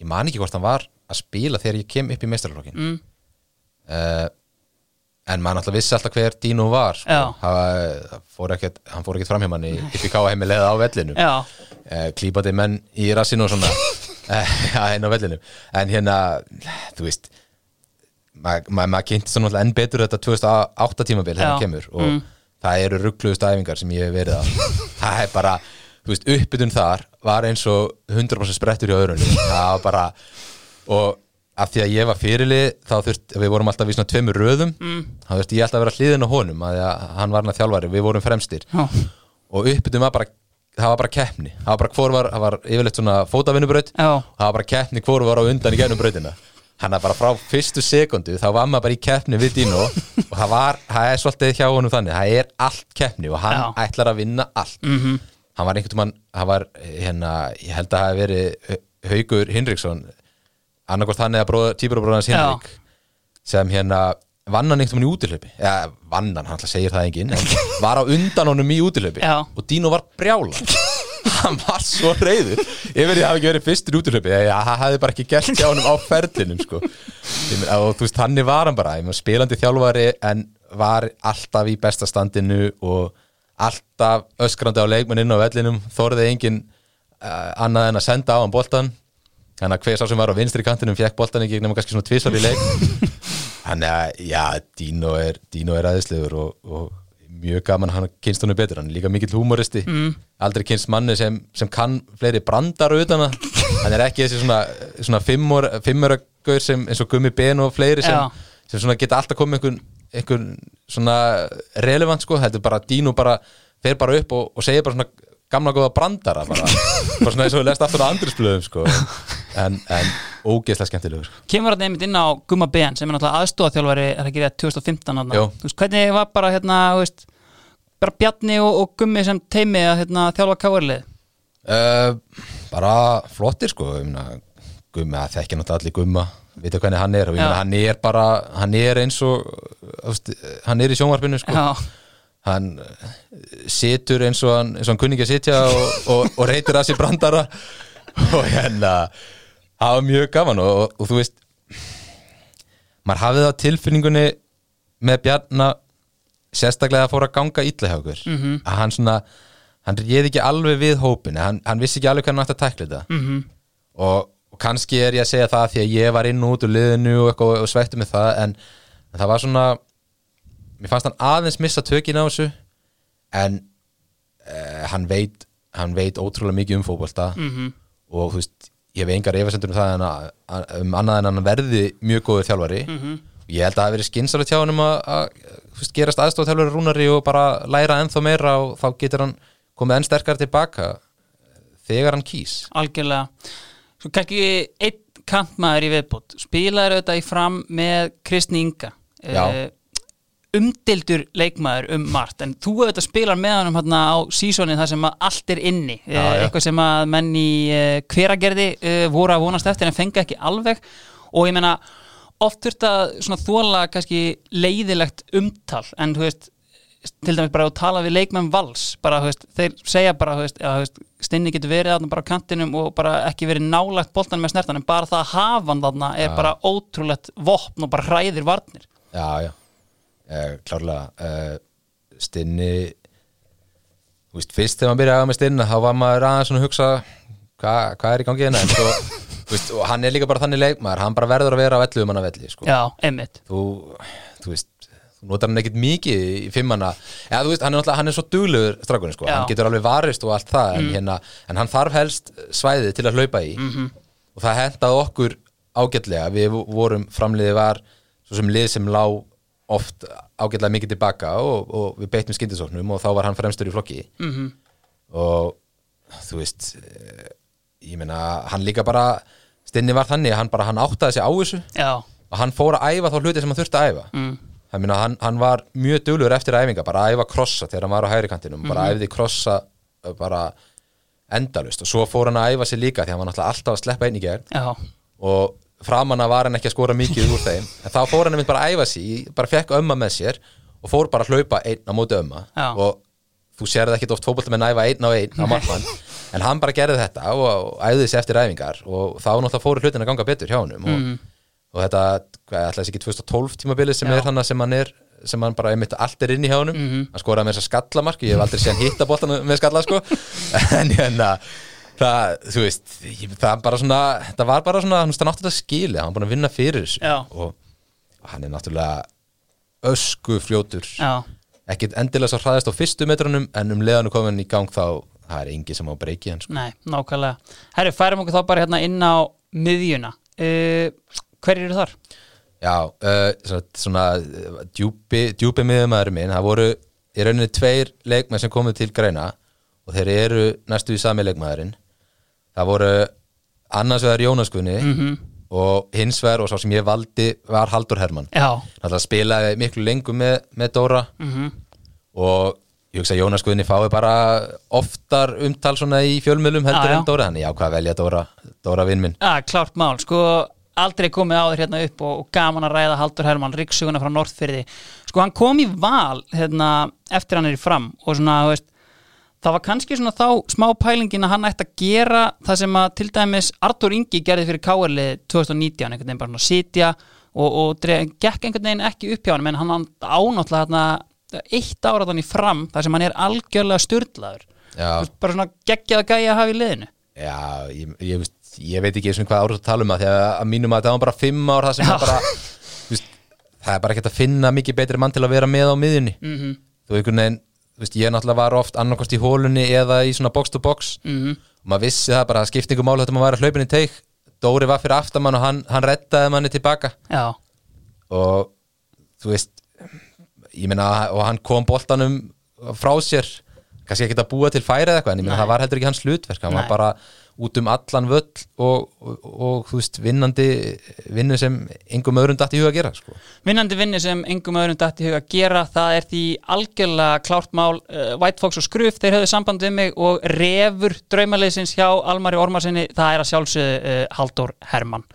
ég man ekki hvort hann var að spila þegar ég kem upp í meistarlokkin mm. uh, en maður náttúrulega vissi alltaf hver Dino var sko. Það fór ekkert, hann fór ekkert framhjá manni upp í káheimil eða á vellinu uh, klípandi menn í rassinu og svona. Inn á vellinu en hérna, þú veist maður ma ma kynnt svo náttúrulega enn betur þetta 2008 tímabil þegar hann kemur og Mm. það eru ruggluðust æfingar sem ég hef verið á. Það er bara, þú veist, uppbytun þar var eins og 100% sprettur hjá öðrunni það var bara og af því að ég var fyrirlið þá þurft, við vorum alltaf í svona tveimur röðum. Mm. þá þurfti ég alltaf að vera hliðin á honum að að hann var hann að þjálfari, við vorum fremstir. Já, og uppbytun var bara það var bara keppni, það var bara hvor var það var yfirleitt svona fótavinnubraut. Og það var bara keppni hvor var á undan í gennum brautina hann er bara frá fyrstu sekundu þá var maður bara í keppni við Dino og það var, það er svolítið hjá honum þannig það er allt keppni og hann Já. ætlar að vinna allt mhm, hann var einhvern mann, hann var hérna, ég held að það hafi verið Hau- Haukur Hinriksson annarkvort hann eða tíbrabróðans Já. Hinrik sem hérna vann hann einhvern mann í útilöpi eða vann hann, hann segir það enginn en var á undan honum í útilöpi Já. og Dino var brjála hann var svo reyður yfir því að hafa ekki verið fyrstur útilöpi eða það hefði bara ekki gert hjá honum á ferlinum sko. Ég og þú veist, hann var hann bara. Ég meina, spilandi þjálfari en var alltaf í besta standinu og alltaf öskrandi á leikmenn inn á vellinum. Þorði engin uh, annað en að senda á hann boltan þannig að hver sá sem var á vinstri kantinum fekk boltan ekki nema kannski svona tvisvar í leik. Þannig að já, Dino er, Dino er aðeinslegur og, og mjög gaman að hann kynst honum betur hann er líka mikill húmoristi mm. aldrei kynst manni sem, sem kann fleiri brandar að hann er ekki þessi svona, svona fimmur, fimmuragaur sem eins og Gummi Ben og fleiri sem, sem svona geta alltaf komið einhvern, einhvern svona relevant sko, þetta er bara Dino bara fer bara upp og, og segir bara svona gamla góða brandara bara, bara svona eins og við lest aftur á andrisblöðum sko en, en ógeðslega skemmtilegur sko. kemur hann einmitt inn á Gumma Ben sem er náttúrulega aðstofaþjálfari er ekki rétt 2015 þarna. Jú. þú veist, hvernig var bara hérna, veist bara Bjarni og, og Gummi sem teimi að hérna, þjálfa káarlið Uh, bara flottir sko. Gummi, það þekkja náttúrulega allir Gumma. Vita hvernig hann er. Og ég meina hann er bara hann er eins og hann er í sjónvarpinu sko. Já, hann eh, situr eins og hann, eins og hann kunni ekki að sitja og, og, og reytir að sér brandara. Og hérna það var mjög gaman. Og, og, þú veist maður hafið á tilfinningunni með Bjarna sérstaklega að fóra að ganga illa hjá okkur -hmm. að hann svona hann réði ekki alveg við hópin hann, hann vissi ekki alveg hvernig hann ætti að tækla þetta -hmm. og, og kannski er ég að segja það því að ég var inn og út úr liðinu og, eitthvað, og svekti með það en, en það var svona mér fannst hann aðeins missa tökin á þessu en uh, hann veit hann veit ótrúlega mikið um fótbolta Mhm. og þú veist, ég hef engar efasendur um það en að, um annað en hann verði mjög góður þjálfari Mhm. ég held að það hafi verið skynsalegt hjá hann að, að veist, gerast aðstof þjálfari rúnari og bara læra ennþá meira og þá getur hann komið enn sterkar tilbaka þegar hann kýs. Algjörlega. Svo kannski einn kantmaður í viðbútt spilaður auðvitað í fram með Kristni Inga. Já. Eh, umdildur leikmaður um margt en þú auðvitað spilar með hann hérna á sísónin þar sem allt er inni. Já, Eh, já. eitthvað sem að menn í uh, hveragerði voru að vonast eftir en fengi ekki alveg. Og ég meina oft þurft að þóla kannski leiðilegt umtal en þú veist til dæmis bara að tala við leikmenn vals bara, veist, þeir segja bara veist, þú veist, stinni getur verið þarna bara á kantinum og bara ekki verið nálagt boltan með snertan en bara það að hafa hann þarna er Já. bara ótrúlegt vopn og bara hræðir varnir. Já, já, uh, klárlega uh, Stinni Þú veist, fyrst þegar maður byrjaði að með Stinna þá var maður aðeins svona að hugsa hvað hva er í gangi hérna? En svo, veist, og hann er líka bara þannig leikmaður hann bara verður að vera á ellu um hann að velli sko. já, einmitt þú, þú veist þú notar hann ekkit mikið í fimmana ja, þú veist, hann er, náttúrulega- hann er svo duglegur strákunni sko. Já. hann getur alveg varist og allt það en, hérna, en hann þarf helst svæðið til að hlaupa í -hmm. og það hendaði okkur ágætlega við vorum framliði var svo sem lið sem lá oft ágætlega mikið tilbaka og, og við beittum skyndisóknum og þá var hann fremstur í flokki mm og þú veist eh, ég meina, hann líka bara stinni var þannig, að hann bara hann áttaði sig á þessu já, og hann fór að æfa þá hluti sem hann þurfti að æfa. Mm. Það meina, hann, hann var mjög duglur eftir æfinga bara að æfa krossa þegar hann var á hægri kantinum bara æfði krossa bara endalust og svo fór hann að æfa sig líka því hann var alltaf að sleppa einn í já, og framanna var hann ekki að skora mikið úr þeim en þá fór hann einmitt bara að æfa sig bara fekk ömma með sér og fór bara að hlaupa einn á móti ömma. Já. og þú sérði ekkit oft fótbolta með næfa einn á einn á markmann en hann bara gerði þetta og, og æfði sig eftir æfingar og þá náttúrulega fóru hlutin að ganga betur hjá honum og, og þetta, hvað, ætlaði sig ekki 2012 tímabilið sem Já. er hann sem hann er sem hann bara einmitt allt er inn í hjá honum. Mhm. hann skoraði með þess að skallamark, ég hef aldrei séð hann hitta boltan með skalla sko. En hérna það, þú veist, það bara svona það var bara svona, hann átti þetta skili hann var búin að vinna fyrir og, og hann er náttúrulega ösku frjótur já. Ekkit endilega svo hraðist á fyrstu metrunum en um leðanu komin í gang þá það er engi sem á breyki hann sko. Nei, nákvæmlega. Herri, færum okkur þá bara hérna inn á miðjuna. Uh, hver eru þar? Já, uh, svona, svona uh, djúpi, djúpi miðumæður minn, það voru í rauninni tveir leikmenn sem komu til greina og þeir eru næstu í sami leikmæðurinn það voru annars vegar Jónas Gunni Mhm. og hins vegar og sá sem ég valdi var Haldur Hermann Já. það spilaði miklu lengur með, með Dóra Mm og ég hugsa að Jónas Guðni fái bara oftar umtal svona í fjölmjölum heldur já. en Dóra, þannig já, hvað að velja Dóra Dóra vinn minn? Já, klárt mál, sko aldrei komið á þér hérna upp og, og gaman að ræða Haldur Hermann, ríksuguna frá Norðfyrði sko hann kom í val hérna, eftir hann er í fram og svona, veist það var kannski svona þá smá pælingin að hann ætti að gera það sem að til dæmis Artur Ingi gerði fyrir KRL 2019, einhvern veginn bara svona sitja og, og dreg, gekk einhvern veginn ekki upp hjá hann en hann ánáttúrulega hérna, eitt ára þannig fram þar sem hann er algjörlega styrlaður bara svona geggjað gæja að hafa í liðinu. Já ég, ég, veist, ég veit ekki eins og hvað árið að tala um það því að, að mínum að það var bara fimm ár það sem er bara þú veist, það er bara ekki að finna mikið betri mann til að vera með á miðjunni. Mm -hmm. þú þú veist, ég náttúrulega var oft annarkost í hólunni eða í svona box to box Mm og maður vissi það bara að skiptingu máli þetta maður var að hlaupin í teik. Dóri var fyrir aftamann og hann, hann rettaði manni tilbaka Já, og þú veist ég meina og hann kom boltanum frá sér kannski ekki að búa til færi eða eitthvað en ég meina það var heldur ekki hans hlutverk hann Nei. var bara út um allan völl og, og, og þú veist vinnandi vinnu sem engum öðrum datt í huga að gera sko. Vinnandi vinni sem engum öðrum dætt í huga að gera, það er því algjörlega klárt mál, uh, White Fox og Skruf þeir höfðu samband við mig og refur draumaleysins hjá Almari Ormarsinni það er að sjálfsögðu uh, Halldór Hermann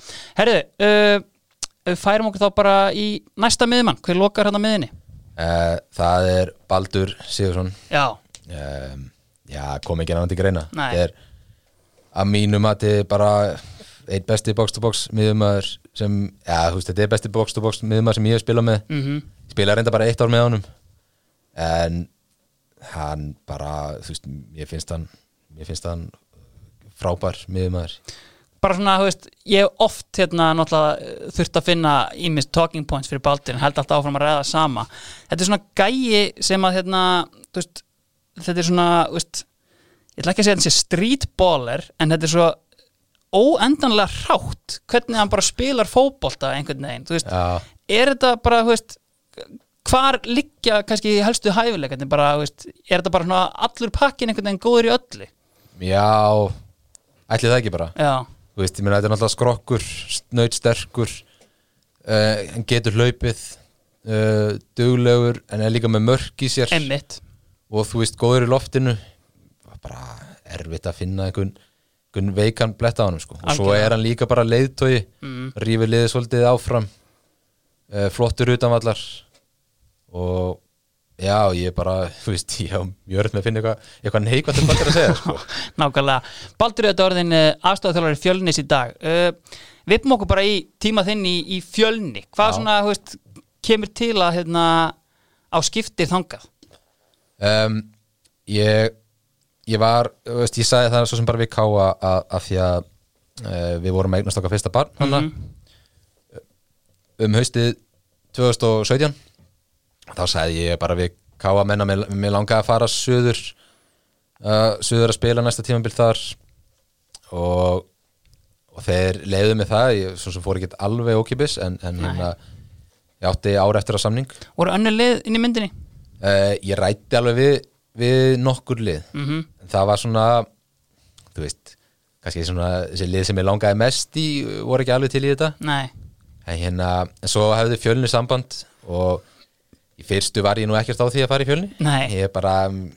Herðu, uh, færum okkur þá bara í næsta miðmann, hver lokar á miðinni? Uh, það er Baldur Sigursson Já, um, já, kom ekki náttúrulega til greina. Nei. þetta er að mínum að þetta er bara eitt besti box to box miðumæður sem, já, þú veist, þetta er besti box to box miðumæður sem ég hef spilað með mm spila reynda bara eitt ár með honum. En hann bara, þú veist, ég finnst hann ég finnst hann frábær miðumæður bara svona, þú veist, ég hef oft hérna náttúrulega uh, þurft að finna ímist talking points fyrir Baldur en held alltaf áfram að ræða sama. Þetta er svona gæi sem að hérna, þú veist þetta er svona, veist ég ætla ekki að segja þetta sé streetballer en þetta er svo óendanlega hrátt hvernig hann bara spilar fótbolta einhvern veginn, þú veist, Já, er þetta bara, þú veist hvar liggja kannski helstu hæfileikarnir? Bara, þú veist, er þetta bara svona allur pakkin einhvern veginn góður í öllu? Já. Ætli það ekki bara. Já, Þú veist, ég meina þetta er náttúrulega skrokkur snöytsterkur uh, hann getur hlaupið uh, duglegur, en er líka með mörk í sér einmitt og þú veist, góður í loftinu bara erfitt að finna einhvern, einhvern veikan bletta á hann sko. og svo er hann líka bara leiðtói mm. rífið liðið svolítið áfram uh, flottur utanvallar og já, ég bara, þú veist, ég hef mjög örð með að finna eitthvað, eitthvað neikvæmt um að segja sko. Nákvæmlega. Baldur þetta orðin uh, aðstofþjálfari fjölnis í dag. Uh, Vippum okkur bara í tíma þinn í, í fjölni. Hvað Já. svona, þú veist, kemur til að hérna, á skiptið þangað? um, ég ég var, þú veist, ég sagði það svo sem bara við káa að, að því að uh, við vorum að eignast okkar fyrsta barn hana, um haustið 2017 þá sagði ég bara við káa menna mér, mér langaði að fara söður uh, söður að spila næsta tímabil þar. Og og þeir leiðu mig það ég svo sem fór ekki alveg ókipis en, en hérna, ég átti ára eftir að samning. Voru önnur lið inn í myndinni? uh, ég rætti alveg við, við nokkur lið. Mm en það var svona þú veist, kannski svona þessi lið sem ég langaði mest í voru ekki alveg til í þetta. Nei. en hérna, en svo hefði fjölni samband og í fyrstu var ég nú ekkert á því að fara í fjölni. Nei. ég bara, mm,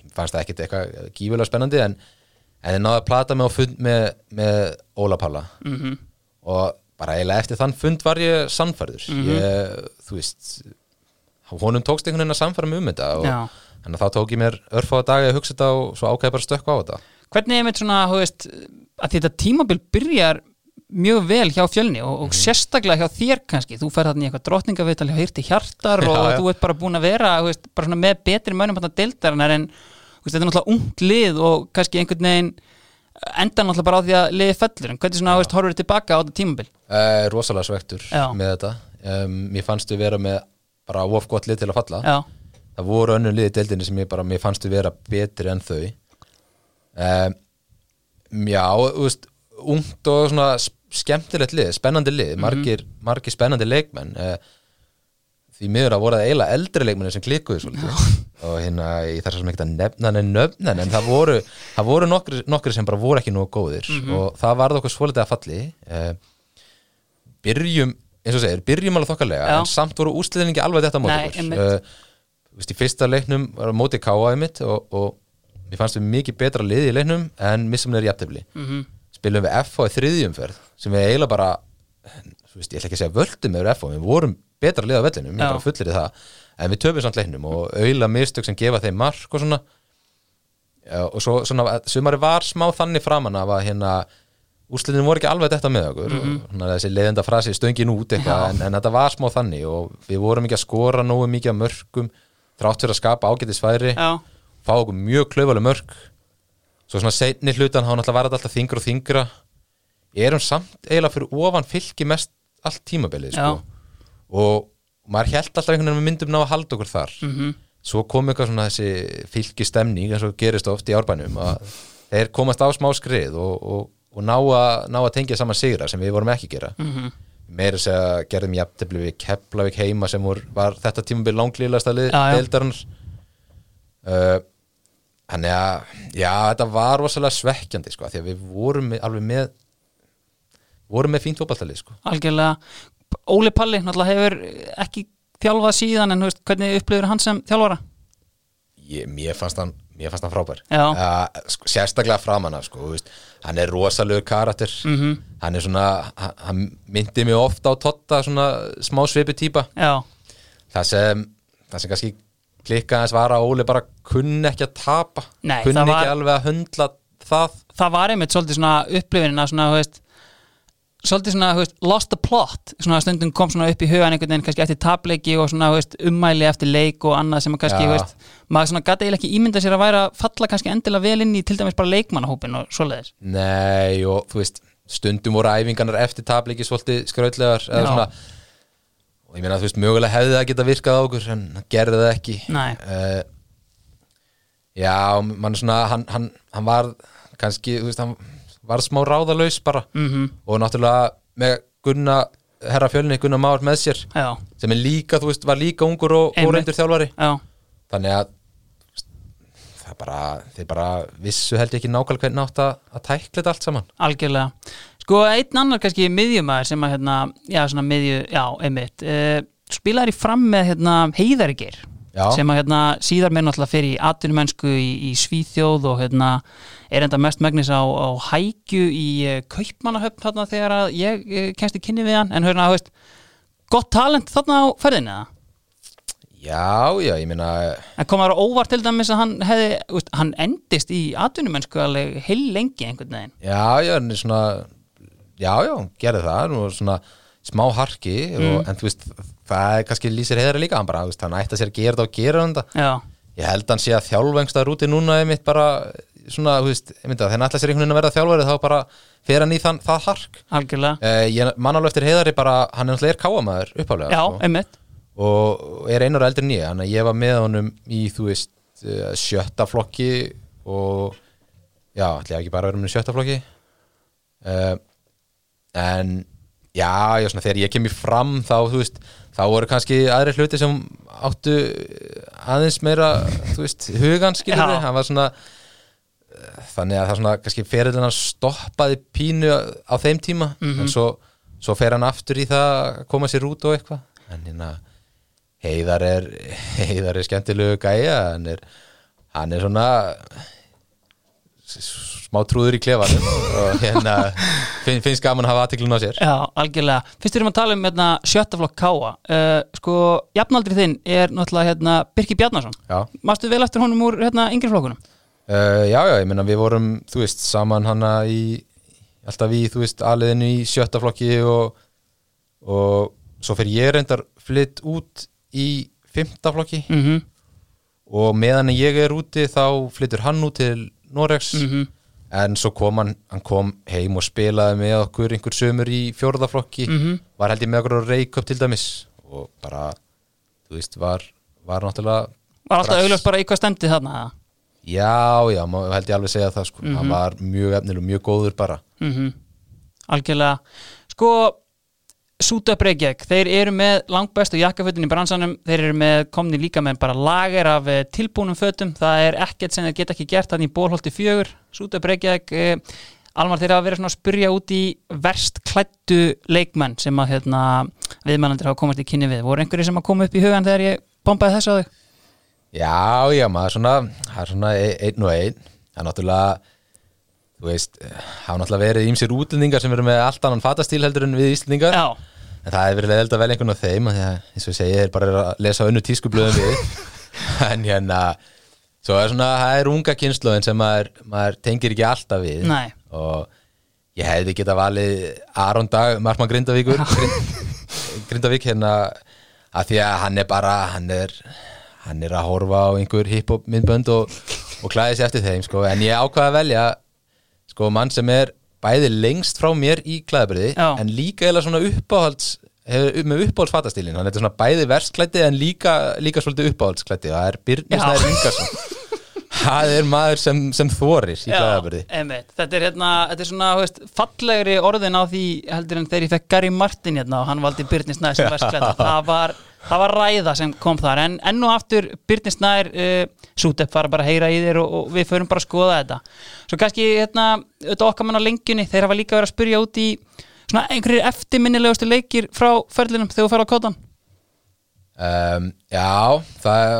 ég fannst það ekkert eitthvað gífulega spennandi en, en ég náði að plata mig á fund með, með Óla Palla Mm og bara eiginlega eftir þann fund var ég sannfærður. Ég, þú veist honum tókst einhvern veginn að sannfæra mig um þetta og að þá tók ég mér örfáða daga að hugsa þetta og svo ákveði bara að stökkva á þetta. Hvernig er mitt svona, þú veist, að þetta tímabil byrjar mjög vel hjá fjölni og, og sérstaklega hjá þér kannski. Þú fer þarna í eitthvað drottningavital hjá Hirti Hjartar og Já, já. þú ert bara búin að vera veist, bara með betri mönnum þarna deildarinnar en veist, þetta er náttúrulega ungt lið og kannski einhvern veginn enda náttúrulega bara á því að liði fellur. En hvernig svona, veist, horfur þið tilbaka á þetta tímabil? Uh, rosalega svektur Já. með þetta. Um, mér fannst við vera með bara of gott lið til að falla. Já, það voru önnur liði deildinni sem ég bara mér fannst við vera betri en þau. Um, já, þú veist ungt og svona skemmtilegt lið, spennandi lið margir, margir spennandi leikmenn uh, því miður að voru það eiginlega eldri leikmenni sem klikkuðu svolítið. Og hérna ég þarf sem ekki að nefna neinn nöfnen en það voru, það voru nokkri, nokkri sem bara voru ekki nógu góðir. Og það varð okkur svolítið að falli. Uh, byrjum eins og segir, byrjum alveg þokkalega Já. en samt voru úsliðin ekki alveg þetta mót Nei, okkur. einmitt. uh, veist, í fyrsta leiknum var á móti káa einmitt og, og mér fannst við mikið betra liði í leiknum en missum þeir jafntefli. Mm spilum við FH í þriðjumferð sem við eiginlega bara veist, ég ætla ekki að segja völdum með FH, við vorum betra lið á vellinum, ég Já. bara fullir það en við töfum samt leiknum og auðla mistök sem gefa þeim mark og svona. Og svo svona, sumari var smá þannig framan af að hérna úrslitin voru ekki alveg þetta með okkur. Mm -hmm. þessi leiðenda frasi stöngin út eitthvað en, en þetta var smá þannig og við vorum ekki að skora nógu mikið af mörkum þrátt fyrir að skapa ágætisfæri já, fá okkur mjög klaufaleg mörk svo svona seinni hlutan þá náttúrulega var þetta alltaf þingra og þingra erum samt eiginlega fyrir ofan fylki mest allt tímabilið sko. Og maður held alltaf einhvern veginn með myndum ná að halda okkur þar mhm, svo kom eitthvað svona þessi fylki stemning eins og gerist oft í árbænum að þeir komast á smá skrið og, og, og ná, að, ná að tengja saman sigra sem við vorum ekki að gera mhm. meira þess að gerðum jafntefli við Keflavík heima sem vor, var þetta tímabil langlýðlega lið Já, já. deildarins uh, Þannig að já, þetta var rosalega svekkjandi sko, því að við vorum með, alveg með vorum með fínt fótballtalið sko. algjörlega. Óli Palli náttúrulega hefur ekki þjálfað síðan en veist, hvernig upplifur hann sem þjálfara? ég, mér, fannst hann, mér fannst hann frábær. Uh, sko, sérstaklega framanna sko, veist, hann er rosalegur karakter. Mhm. hann er svona hann, hann myndi mig ofta á Totta svona smá svipu típa. Já, það sem, það sem kannski klikka aðeins var að Óli bara kunni ekki að tapa. Nei, kunni var- ekki alveg að höndla það. Það var einmitt svolítið svona upplifinin að svona, þú veist svolítið svona, þú veist, lost the plot. Svona stundum kom svona upp í hugan einhvern veginn kannski eftir tapleiki og svona, þú veist, ummæli eftir leik og annað sem kannski, Já. þú veist maður svona gæti eiginlega ekki ímynda sér að væra falla kannski endilega vel inn í til dæmis bara leikmannahópin og svoleiðis. Nei og þú veist stundum voru æfingarnar eftir tabliki svolítið skrautlegar eða svona og ég meina þú veist mögulega hefði það geta virkað á okkur en það gerði það ekki. Uh, Já, mann svona, hann, hann, hann var kannski, þú veist, hann var smá ráðalaus bara. Mhm. og náttúrulega með Gunna herra fjölni, Gunna Már með sér Já, sem er líka, þú veist, var líka ungur og óreindur þjálfari. Já, þannig að það bara, þeir bara vissu held ekki nákvæmlega hvernig átt að, að tækla þetta allt saman. Algjörlega Sko, einn annar kannski miðjumæður sem að hérna, já, svona miðju, já, einmitt uh, spilaði í fram með hérna heiðarigir Já. sem að hérna síðar með náttúrulega fyrir atvinnumennsku í, í Svíþjóð og hérna er enda mest megnis á, á hækju í uh, kaupmannahöfn þarna þegar að ég uh, kennst í kynni við hann en hérna, þú veist, gott talent þarna á ferðinni eða? Já, já, ég meina En kom það á óvart til dæmis að hann hefði, veist, hann endist í atvinnumennsku alveg heil lengi einhvern veginn Já, já, er svona Já, já, gerði það var svona smá harki og, En þú veist, það er kannski lýsir heiðari líka Hann bara, veist, hann ætti að sér að gera þetta og gera þetta. Ég held hann sé að þjálfengsta rúti núna einmitt bara Svona, þú veist, að þegar hann ætla sér einhvern veginn að verða þjálfari Þá bara fer hann í þann, það hark. Algjörlega. Uh, Ég man alveg eftir heiðari bara Hann er náttúrulega er káamaður uppálega Já, sko, einmitt. Og er einar en ég Þannig að ég var með honum í, þú veist uh, Sjötta flokki Og já, ætla ég ekki bara að vera með sjötta flokki. Uh, en já, já svona, þegar ég kem í fram þá, þú veist, þá voru kannski aðri hluti sem áttu aðeins meira, þú veist, hugan skilur við, hann var svona eh, þannig að það svona kannski ferillin hann stoppaði pínu á þeim tíma. En svo, svo fer hann aftur í það að koma sér út og eitthvað. En hérna heiðar er heiðar er skemmtilegu gæja. Hann er, hann er svona smá trúður í klefanum og hérna finn, finnst gaman að hafa aðtiklun á sér Já, algjörlega. Fyrst erum að tala um hérna, sjöttaflokk Káa. Uh, sko, jafnaldri þinn er náttúrulega hérna, Birki Bjarnason. Já, Mastu vel eftir honum úr hérna, yngri flokkunum? uh, já, já, ég meina við vorum þú veist, saman hana í alltaf í, þú veist, aliðinu í sjötta flokki og, og svo fyrir ég reyndar flytt út í fymta flokki Mm -hmm. og meðan ég er úti þá flyttur hann út til Norex Mhm. En svo kom hann, hann kom heim og spilaði með okkur einhver sömur í fjórðaflokki Mhm. var held ég með okkur á Reykjöp til dæmis og bara, þú veist, var, var náttúrulega Var alltaf augljóst bara í hvað stemdi þarna? Já, já, má held ég alveg segja það sko. hann var mjög efnileg, mjög góður bara Mm Algjörlega. Sko, Súta Breykjæk, þeir eru með langbæstu jakkafötin í bransanum, þeir eru með komni líka með bara lager af eh, tilbúnum fötum, það er ekkert sem þeir geta ekki gert þannig í bólholti fjögur, Súta Breykjæk eh, Almar þeir hafa verið svona að spyrja út í verst klættu leikmenn sem að hérna, viðmælandir hafa komast í kynni við, voru einhverju sem að koma upp í hugan þegar ég bombaði þessu á þau? Já, já, maður svona það er svona e- einn og einn. Það er náttúrulega þú veist, hafa náttúrulega verið ímsir útlendingar sem eru með allt annan fatastíl heldur en við Íslendingar. Já, en það hefur verið leiðild að velja einhvern af þeim því að, eins og ég segi, er bara að lesa önnu tískublöðum við en hérna svo er svona, það er unga kynsluðin sem maður, maður tengir ekki alltaf við Nei. og ég hefði geta valið Aron Dag, Markmann Grindavíkur Grind, Grindavík hérna að því að hann er bara hann er, hann er að horfa á einhver hip-hop myndbönd og, og klæði sér eftir þeim sko. en ég ákvaða að velja sko mann sem er bæði lengst frá mér í klæðabriði en líka eða svona uppáhalds hefur með uppáhalds fatastílin hann er svona bæði verstklætti en líka, líka svolítið uppáhaldsklætti það er Birnir. Snær Ingarsson það er maður sem, sem þorir í klæðabriði. Þetta er, hérna, þetta er svona veist, fallegri orðin á því heldur en þegar ég fekk Gary Martin hérna og hann valdi Byrni Snær sem versklætt það var, það var ræða sem kom þar en enn og aftur Byrni Snær uh, Sútepp fara bara að heyra í þér og, og við förum bara að skoða þetta. Svo kannski hérna, auðvitað okkar mann á lengjunni þeir hafa líka verið að spyrja út í svona einhverjir eftirminnilegustu leikir frá ferlinum þegar þú fer á kótan um, Já, það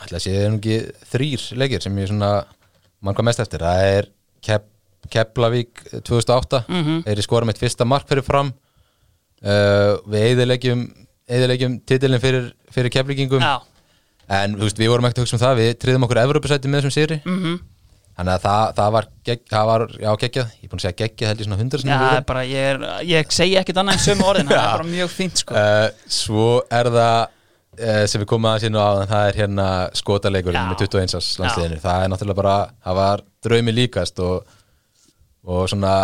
ætla að sé það ekki þrýr leikir sem ég svona mann hvað mest eftir, það er Kep, Keflavík 2008 mm -hmm. þeir skora mitt fyrsta mark fyrir fram. Uh, við eðilegjum eðilegjum titilin fyrir, fyrir Keflíkingum Já, en veist, við vorum ekkert að hugsa um það. Við triðum okkur Evropasæti með þessum sýri mm -hmm. þannig að það, það var, gegg, það var já, geggjað, ég er búin að segja geggjað held ég svona hundra Já, bara, ég, er, ég segi ekkit annað en sömu orðin, það er bara mjög fínt sko. uh, Svo er það uh, sem við komum aðeins inn á áðan, það er hérna skotaleikurinn Já. með 21 árs landsliðinu. Það er náttúrulega bara, það var draumi líkast og, og svona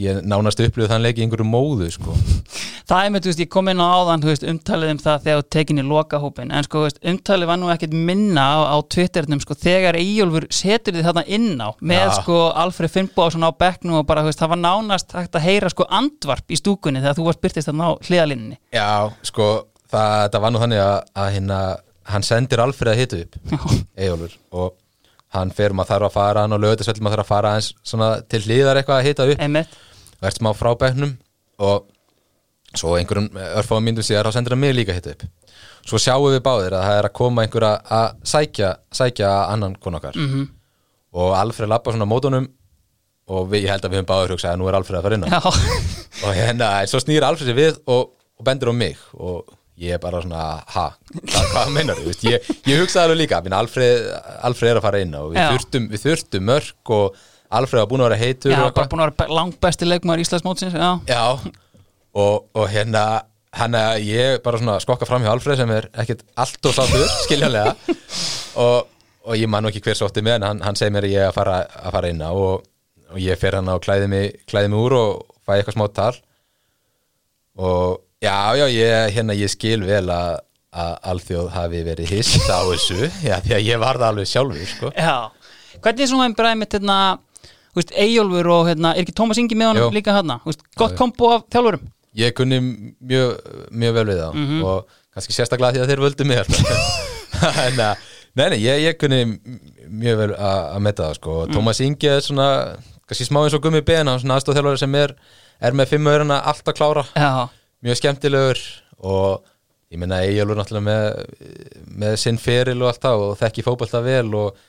ég nánast upplifði þann leik í einhverju móðu sko. Það er með, þú veist, ég kom inn á áðan, veist, umtalið um það þegar þú tekin í lokahópin, en sko, veist, umtalið var nú ekkit minna á, á Twitternum, sko, þegar Eyjólfur setur þið þarna inn á, með, Já. sko, Alfred Finnbóðsson á bekknum og bara, þú veist, það var nánast hægt að heyra, sko, andvarp í stúkunni þegar þú varst byrtist þarna á hliðalínni. Já, sko, það, það var nú þannig að, að hérna, hann sendir Alfred að hita upp Eyjólfur og hann fer maður þarf að fara hann og lögutisveld maður þarf að fara aðeins svona til hlýðar eitthvað að hita upp. Ert smá frá bekknum og svo einhverjum örfáum myndum síðar þá sendir hann mig líka að hita upp. Svo sjáum við báðir að það er að koma einhver að- að sækja, sækja annan kon okkar. -hmm. og Alfred lappa svona á mótunum og við, ég held að við höfum báður hugsað að nú er Alfred að fara inn á. Og hérna, svo snýr Alfred sér við og, og bendur á mig og ég er bara svona, ha, hvað, hvað meinar veist, ég, ég hugsaði alveg líka minna, Alfred, Alfred er að fara inn og við þurftum, við þurftum mörk og Alfred var búin að vera heitur já bara búin að vera langt besti leikmaður Íslandsmótsins, já. já, og, og hérna hann að ég bara svona skokka fram hjá Alfred sem er ekkert allt og sáttur skiljanlega. Og, og ég man ekki hver sótti með en hann, hann segir mér að ég að fara, að fara inn og, og ég fer hann á klæði mig, klæði mig úr og fæ eitthvað smá tal. Og já, já, ég, hérna, ég skil vel að, að alþjóð hafi verið hist á þessu, já, því að ég var það alveg sjálfur, sko. Já, hvernig er svona einn bræði mitt hérna, þú veist, Eyjólfur og hérna, er ekki Tómas Ingi með honum líka hérna, þú veist, gott kombo af þjálfurum Ég kunni mjög, mjög vel við þá Mhm. og kannski sérstaklega því að þeir völdu mig alltaf. en að, nei, nei, ég, ég kunni mjög vel að að metta það, sko. Mm. Tómas Ingi er svona, kannski smá eins og gummi ben, hann er svona aðstofþjálfari sem er, er með fimm öðruna alltaf klára. Já, mjög skemmtilegur og ég meina Egilur náttúrulega með, með sinn feril og allt það og þekki fótbolta vel og,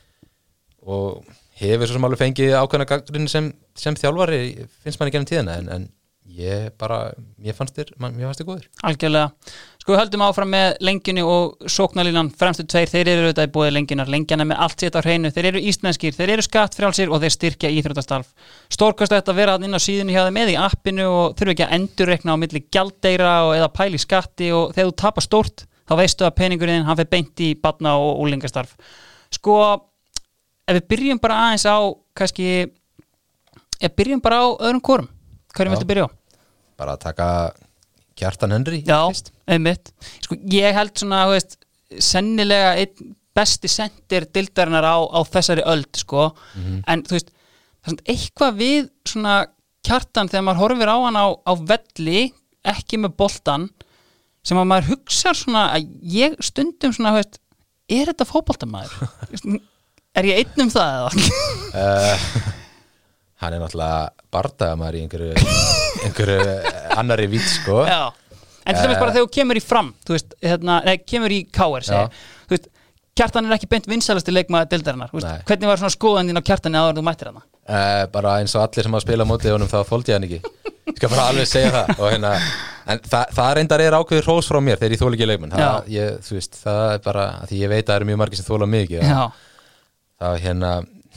og hefur svo sem alveg fengið ákveðna gaggrinn sem, sem þjálfari finnst manni gennum tíðina en, en ég bara, ég fannst þér mér fannst þér góður algjörlega. Sko við höldum áfram með lengjunni og sóknarlínan fremstu tveir, þeir eru auðvitað í búið lengjunar lengjana með allt sitt á hreinu, þeir eru íslenskir þeir eru skattfrjálsir og þeir styrkja íþróttastarf. Stórkast þetta að vera hann inn á síðunni hjá þeim með í appinu og þurfi ekki að endurrekna á milli gjalddeira og eða pæli skatti og þegar þú tapar stórt þá veistu að peningurinn hann fyrir beint í batna og úlingastarf Sko ef við byrjum bara aðeins á kannski, ef byrjum bara á öðrum korum, hverjum Já. viltu byrja á? Bara að taka Kjartan fyrst. einmitt Sko, ég held svona, veist, sennilega einn besti sendir dildarinnar á, á þessari öld, sko en þú veist, eitthvað við svona kjartan þegar maður horfir á hann á, á velli ekki með boltan sem að maður hugsar svona að ég stundum svona, veist, er þetta fótboltamaður? er ég einn um það eða? uh, hann er náttúrulega bardagamæður í einhverju, einhverju annari vít sko. Já, en til dæmis bara þegar þú kemur í fram þú veist, hérna, nei, kemur í segi, þú veist, kjartan er ekki beint vinsælasti leikmaður deildarinnar, þú veist, Nei. hvernig var svona skoðan þín á kjartani áður en þú mættir hana? uh, bara eins og allir sem að spila á móti honum þá fóldi ég hann ekki. Ég skal bara alveg segja það. Og hérna, en það, það reyndar er ákveður hrós frá mér þegar ég þóla ekki leikmenn. Það, ég, þú veist, það er bara að því ég veit að það eru mjög margir sem þóla mikið Já, það hérna,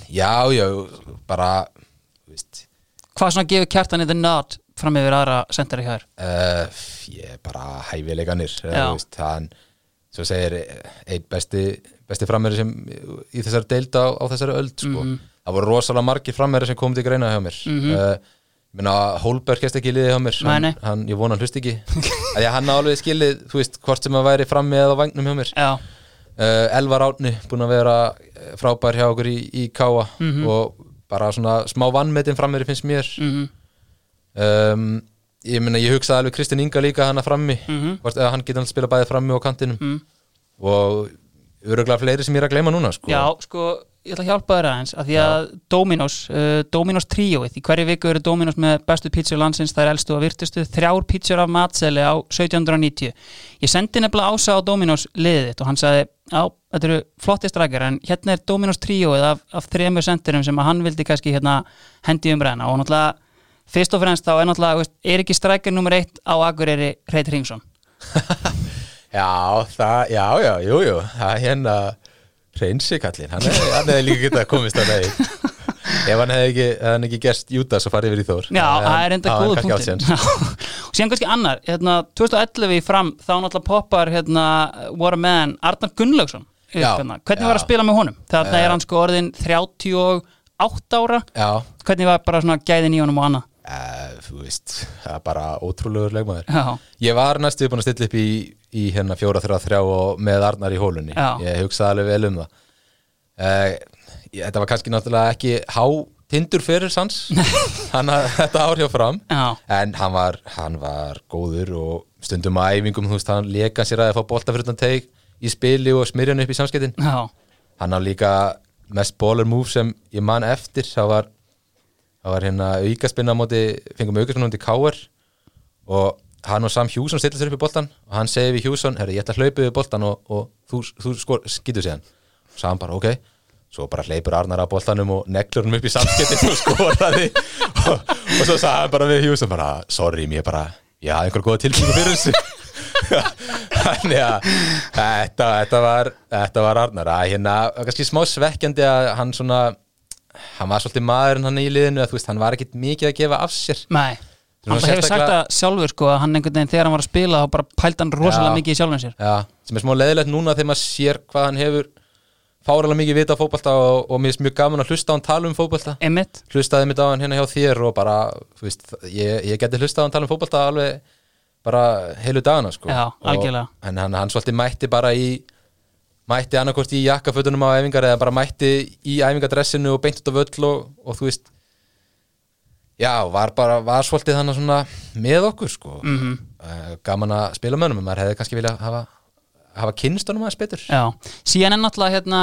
já, já bara, þú veist. Hvað svona gefur kjartani the nod fram yfir aðra sendari hér? uh, ég er bara veist, hann svo segir einn besti, besti frammeri sem í þessari deild á, á þessari öld sko. Mhm. það voru rosalega margir frammeri sem kom til greina hjá mér mm -hmm. minna, Hólberg hefst ekki í liði hjá mér hann, hann, ég vona hann hlust ekki að að hann alveg skilið, þú veist, hvort sem að væri frammi eða á vagnum hjá mér uh, Elvar Átni, búin að vera eh, frábær hjá okkur í, í Káa Mhm. og bara svona smá vannmetin frammeri finnst mér mhm, um, ég meina ég hugsaði alveg Kristinn Inga líka hana frammi Mhm. hvort eða hann getur alltaf spila bæði frammi og kantinum mhm. og öruglega fleiri sem ég er að gleyma núna sko. Já, sko, ég ætla að hjálpa þér aðeins að því að Dominos, uh, Dominos tríóið í hverju viku eru Dominos með bestu pítsur landsins, það er elstu og virtustu þrjár pítsur af matseli á 1790 ég sendi nefnilega ása á Dominos liðið og hann sagði já, þetta eru flotti strækjar en hérna er Dominos tríóið af, af þremur sendurum sem að hann vildi kannski hérna hendi umræðina og náttúrulega fyrst og fremst þá er náttúrulega, veist, er ekki strækjar nummer eitt á Akureyri Reit Ringsson já, það, já, já, jú, jú það er hérna reynsi kallinn, hann hefði líka getað komist að það ef hann hefði ekki, hann ekki gerst Júdas og farið yfir í Þór Já, Þannig að það er enda góða punktin og síðan kannski annar, hérna 2011 í fram, þá náttúrulega poppar hérna, a Man, Arnar Gunnlaugsson hérna. hvernig var að spila með honum? Þarna er hann sko orðin 38 ára. Já, hvernig var bara svona gæðin í honum og annað þú veist, það er bara ótrúlegur leikmaður. Já, Ég var næstu búin að stilla upp í, í hérna fjóra, þrjá, þrjá og með Arnar í hólunni. Já. Ég hugsaði alveg vel um það. Uh, ég, Þetta var kannski náttúrulega ekki há tindur fyrir sans. Hann að þetta ár hjá fram. Já, en hann var, hann var góður og stundum á æfingum, þú veist, hann leka sér að fá bolta fyrir utan teig í spili og smyrja hann upp í samskiptin já, hann á líka mest baller move sem ég man eftir það var, það var hérna aukaspinna móti, fengum aukaspinna móti Káar og hann og Sam Hjússon stilla sér upp í boltan og hann segi við Hjússon, herri ég ætla að hlaupa við boltan og, og þú, þú skor, skýtur sér og hann bara ok. Svo bara hleypur Arnar á boltanum og neglur hann upp í samskiptin og skoraði. Og, og svo sagði hann bara við Hjússon bara, sorry, mér bara ég hafði einhver góða tilbyggu fyrir þessu. Þannig að þetta, þetta, var, þetta var Arnar. Að hérna, kannski smá svekkjandi að hann svona hann var svolítið maðurinn hann í liðinu að veist, hann var ekkit mikið að gefa af sér. Nei. Hann hefur sagt það sjálfur sko að hann einhvern veginn þegar hann var að spila þá bara pældi hann rosalega Já. mikið í sjálfum sér. Já, sem er smá leðilegt núna þegar maður sér hvað hann hefur fáralega mikið vita á fótbolta og, og mér er mjög gaman að hlusta á hann tala um Einmitt, hlustaði mitt á hann hérna hjá þér og bara, veist, ég, ég geti hlustað á hann tala um fótbolta alveg bara heilu dagana sko. Já, Og- en hann, hann svolítið mætti bara í mætti annarkvort í jakkafötunum á æfingar eða bara mætti í æfingadressinu og beint út á völl og, og þú veist já, var bara, var svolítið hann svona með okkur sko. Mm Mhm. gaman að spila með honum, en maður hefði kannski vilja hafa, hafa kynst honum aðeins betur. Já. Síðan er náttúrulega hérna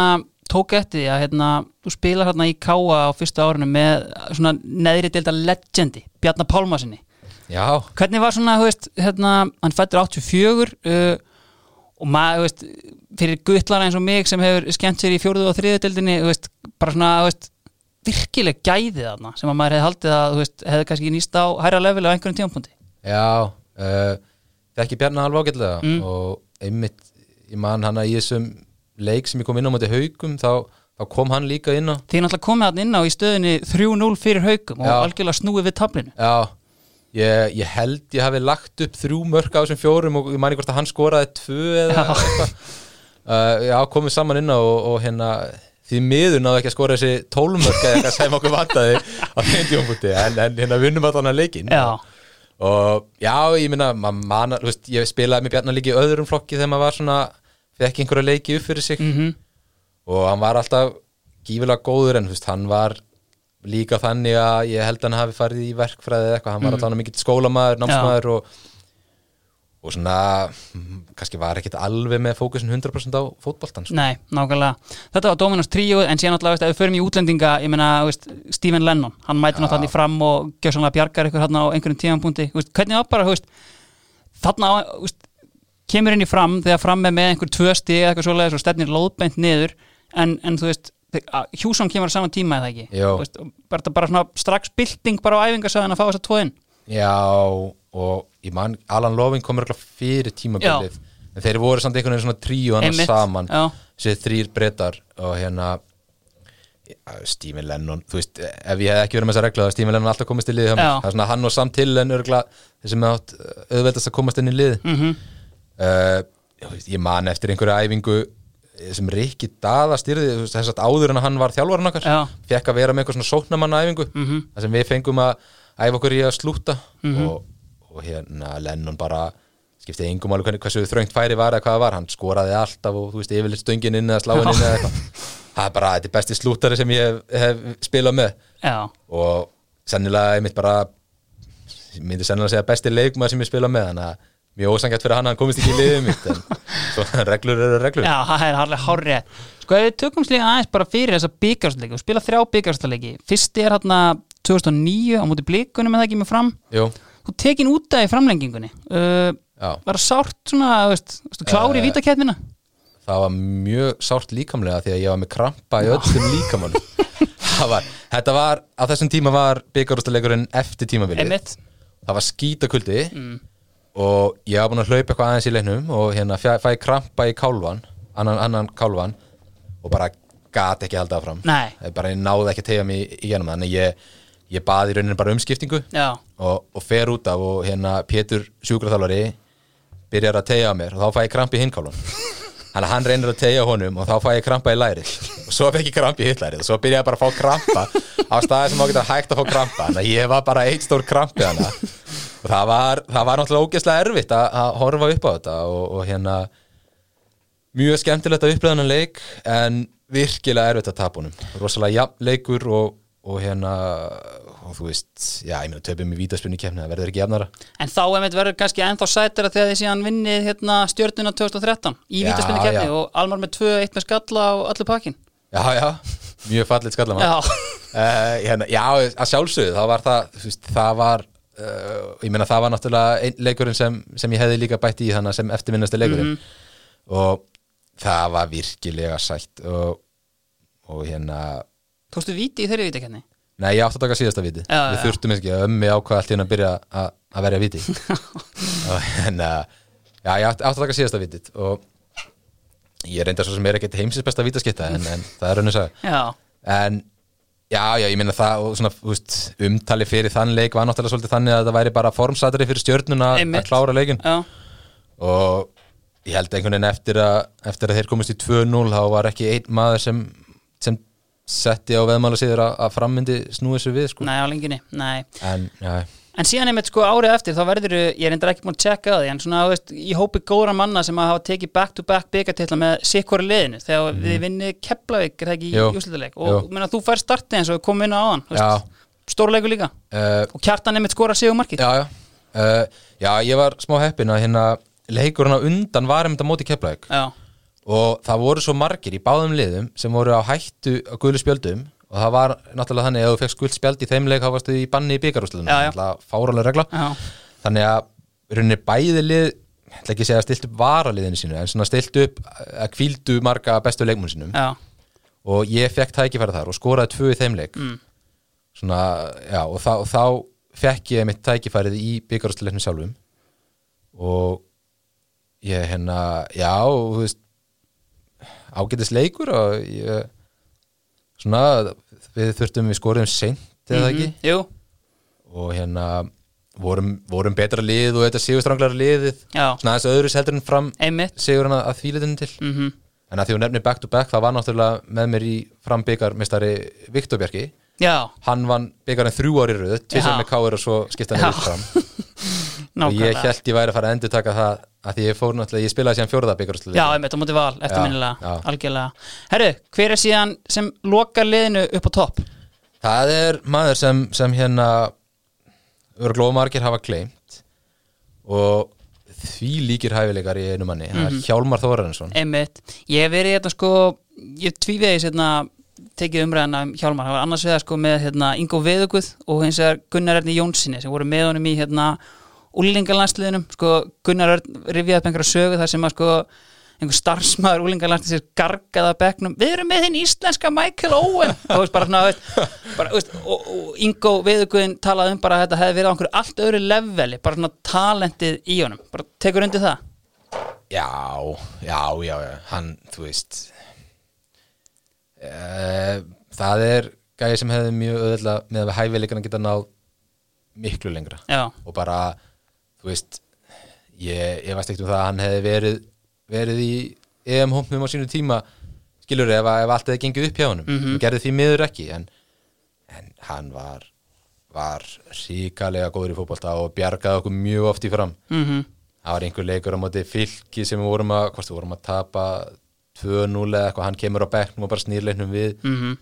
tók eftir því að hérna þú spilar hérna í Káa á fyrsta árinu með svona neðri deilda legendi Bjarnar Pálmasinni já, Hvernig var svona, þú veist, hérna hann fættur 84 uh, og maður, veist, fyrir guttlara eins og mig sem hefur skemmt sér í fjóruðu og þriðu deildinni, þú veist, bara svona, veist virkileg gæði þarna sem að maður hefði haldið að, veist, hefði kannski nýst á hærra level á einhverjum tímapunkti. Já uh, þekki Bjarnar alveg ágætlega Mm. og einmitt, ég man hann að í þessum leik sem ég kom inn á móti haugum þá, þá kom hann líka inn á Þið er náttúrulega komið hann inn á í stöðinni 3-0 fyrir haugum og algjörlega snúið við tablinu Já, ég, ég held ég hafi lagt upp þrjú mörk á þessum fjórum og ég mani hvort að hann skoraði tvö eða eitthvað. Uh, Já, komum saman inn á og, og hérna því miður náðu ekki að skora þessi tólmörk eða eitthvað sem okkur vantaði á þeim tjónfúti en, en hérna vinnum allan að leikin Já, og já, ég minna man, veist, ég spilaði með Bjarnar líka í öðrum flokki þegar maður var svona fekk einhverja leiki upp fyrir sig. Mhm, og hann var alltaf gífilega góður en þú veist, hann var líka þannig að ég held að hann hafi farið í verkfræði eða eitthvað, hann var alltaf mikill skólamaður, námsmaður og, og svona mm, kannski var ekkit alveg með fókusin 100% á fótboltan sko. nei, nákvæmlega. Þetta var Dominos tríu en síðan veist, ef við förum í útlendinga ég veist, Stephen Lennon hann mæti náttúrulega fram og gjössanlega bjargar ykkur hérna á einhverjum veist, hvernig var bara, veist, þarna á, veist, kemur inn í fram þegar fram er með einhver tvö eða eitthvað svoleiðis og stefnir lóðbeint niður en, en þú veist, Hjússon kemur á sama tíma eða ekki, veist, bara, bara svona strax bylting bara á æfingasöðan að fá þess að tvoðin Já, og ég man Alan Loving komur fyrir tímabilið en þeir voru samt einhvern veginn svona tríu hann saman, þessi þrýr brettar og hérna Stephen Lennon, þú veist ef ég hef ekki verið með þessa regla, þá Stephen Lennon alltaf komist í. Já. það er svona hann og Sam Tillen örgla þessi með átt auðveldast að komast inn í liði mm uh, ég veist, ég man eftir einhverju æfingu sem Rikki Daða styrði þess að áður en að hann var þjálfarinn okkar fekk að vera með eitthvað svona sóknamanna æfingu Mhm. þar sem við fengum að æfa okkur í að slúta og, og hérna Lennon bara skipti engum alveg hversu þröngt færi var eða hvað var, hann skoraði alltaf og þú veist yfirleitt stöngin inn eða sláin inn eða eitthvað. Það er bara, þetta er besti slútari sem ég hef, hef spilað með. Já, og sennilega einmitt bara ég myndi sennilega segja besti leikmaður sem ég spila með þannig að mjög ósangætt fyrir hann að hann komist ekki í mitt en svo reglur eru reglur. Já, það er harlega hárrið Sko, ef við tökum slíka aðeins bara fyrir þessa byggarstleiki og spila þrjá byggarstleiki Fyrsti er hérna 2009 á móti blikunum eða ekki með fram? Jú, Þú tekin út af í framlengingunni. Uh, já, Var það sárt svona, veist, veist klári í Eh, vítakeppnina? það var mjög sárt líkamlega því að ég var með krampa í öllum líkamannum það var, þetta var á þessum tíma var byggarústaleikurinn og ég var búin að hlaupa eitthvað aðeins í leiknum og hérna fæ, fæ krampa í kálvan annan, annan kálvan og bara gat ekki haldið áfram. Nei. Bara ég náði ekki að tegja mig í genum þannig ég, ég baði í rauninni bara umskiptingu og, og fer út af og hérna Pétur sjúkraþjálfari byrjar að tegja á mér og þá fæ ég kramp í hinnkálvan Þannig að hann reynir að tegja honum og þá fæ ég krampa í lærið. Og svo fekk ég krampa í hitt lærið. Og svo byrja ég bara að fá krampa á staði sem þá getur hægt að fá krampa. Þannig að ég var bara eitt stór krampi þannig og það var, það var náttúrulega ógeðslega erfitt að, að horfa upp á þetta og, og hérna mjög skemmtilegt að upplöða hann leik en virkilega erfitt að tapa honum. Rosalega jafn leikur og, og hérna og þú veist, já, ég meina töpum í vítaspunni kemni, það verður ekki jafnara. En þá verður kannski ennþá sætira þegar þið síðan vinnið hérna, stjörnuna 2013 í kefni já. og Almar með 2-1 með skalla á öllu pakkin Já, já, mjög fallit skallam Já, uh, hérna, Já, að sjálfsögðu, þá var það þú veist, það var uh, ég meina það var náttúrulega leikurinn sem, sem ég hefði líka bætt í þannig sem eftirminnasti leikurinn. Og það var virkilega sætt og, og hérna tókstu víti í þeirri vítakefni? Nei, ég átti að taka síðasta viti Já, Við þurftum ekki að ömmi ákvað allt hún að byrja að, verja viti og hérna Já, ég átti, að taka síðasta vitið og ég reyndar svo sem er ekkert heimsins besta vítaskitta en, en það er raunins að Já, en já, já, ég minna það og svona, þú veist, umtali fyrir þann leik var náttúrulega svolítið þannig að það væri bara formsatari fyrir stjörnuna að- klára leikin já, og ég held einhvern veginn eftir að, eftir að þeir komist í 2-0 þá var ekki einn maður sem, sem setti á veðmála síður að, að frammyndi snúið sér við sko. nei á lengjunni, nei. En já, En síðan einmitt sko árið eftir þá verður ég er endur ekki búin að tjekka því en svona, veist, í hópi góðra manna sem að hafa tekið back-to-back byggartitla með sikkori liðinu þegar við vinnið Keflavík er það ekki í úslitaleg og jú. meina, þú fær startið eins og komum inn á veist, stórleikur líka. Uh, og kjartan einmitt skora sig um markið já, já. Uh, já, ég var smá heppin að hérna leikurinn á undan var einmitt á móti keflaug já, og það voru svo margir í báðum liðum sem voru á hættu á gulu spjöldum og það var náttúrulega þannig að ef þú fekk skuld spjald í þeim leik þá varstu í banni í já. fáralega regla. Já, þannig að rauninni bæði lið ég ætla ekki að segja að stilt upp varaliðinu sínu en svona stilt upp að kvíldu marga bestu leikmunum sínum. Já, og ég fekk tækifæri þar og skoraði tvö í þeim leik. Mm, svona, já, og, þá, og þá fekk ég mitt tækifærið í byggarúsluleiknum sjálfum. Og ég hérna, já, og, þú veist ágætis leikur og ég svona, við þurftum við skorum seint eða ekki? Mhm, jú, og hérna vorum, vorum betra lið og þetta sigurstranglara liðið. Já, svona aðeins öðru heldur en fram einmitt. sigurinn að, að þvíliðinu til. Mhm, en að því hún nefnir back to back það var náttúrulega með mér í frambyggarmistari Viktor Bjarki. Já, hann vann byggarinn þrjú ári röð Já. tvisar með káir og svo skipta hann fram. Og ég held ég væri að fara að endur taka það að því ég fór náttúrulega, ég spilaði síðan fjórða byggarúslu Já, einmitt á móti val, eftirminnilega, já. algjörlega. Herru, hver er síðan sem lokar liðinu upp á topp? það er maður sem, sem hérna örglóðmargir hafa gleymt og því líkir hæfileikar í einu manni, það er Hjálmar Þórarinsson. Einmitt, ég hef verið hérna sko ég tvívegis hérna tekið umræðina um Hjálmar, það var annars vegar sko með hérna Ingo Veðuguð og hins vegar Gunnar Erni Jónssoni sem voru með honum í hérna úlingalandsliðinum, sko Gunnar Örn rifjaði upp einhverja sögu þar sem að sko einhver starfsmaður úlingalandsliðis gargaða bekknum, við erum með þinn íslenska Michael Owen. Og veist bara svona, og, Ingo Veðuguðin talaði um bara að þetta hefði verið á einhverju allt öðru leveli, bara svona talentið í honum, bara tekur undir það? Já, já, já, já, hann, þú veist uh, Það er gæði sem hefði mjög öðvöldlega með að við hæfileikana geta náð miklu lengra. Já, og bara, þú veist ég, ég veist ekkert um það að hann hefði verið verið í EM-hómpum á sínu tíma skilur ef, ef allt hefði gengið upp hjá Mhm. hann gerði því miður ekki en, en hann var var ríkalega góður í fótbolta og bjargaði okkur mjög oft í fram. Mhm. Það var einhver leikur á móti fylki sem við vorum að, hvort við vorum að tapa 2-0 eða eitthvað, hann kemur á bekknum og bara snýr leiknum við, mm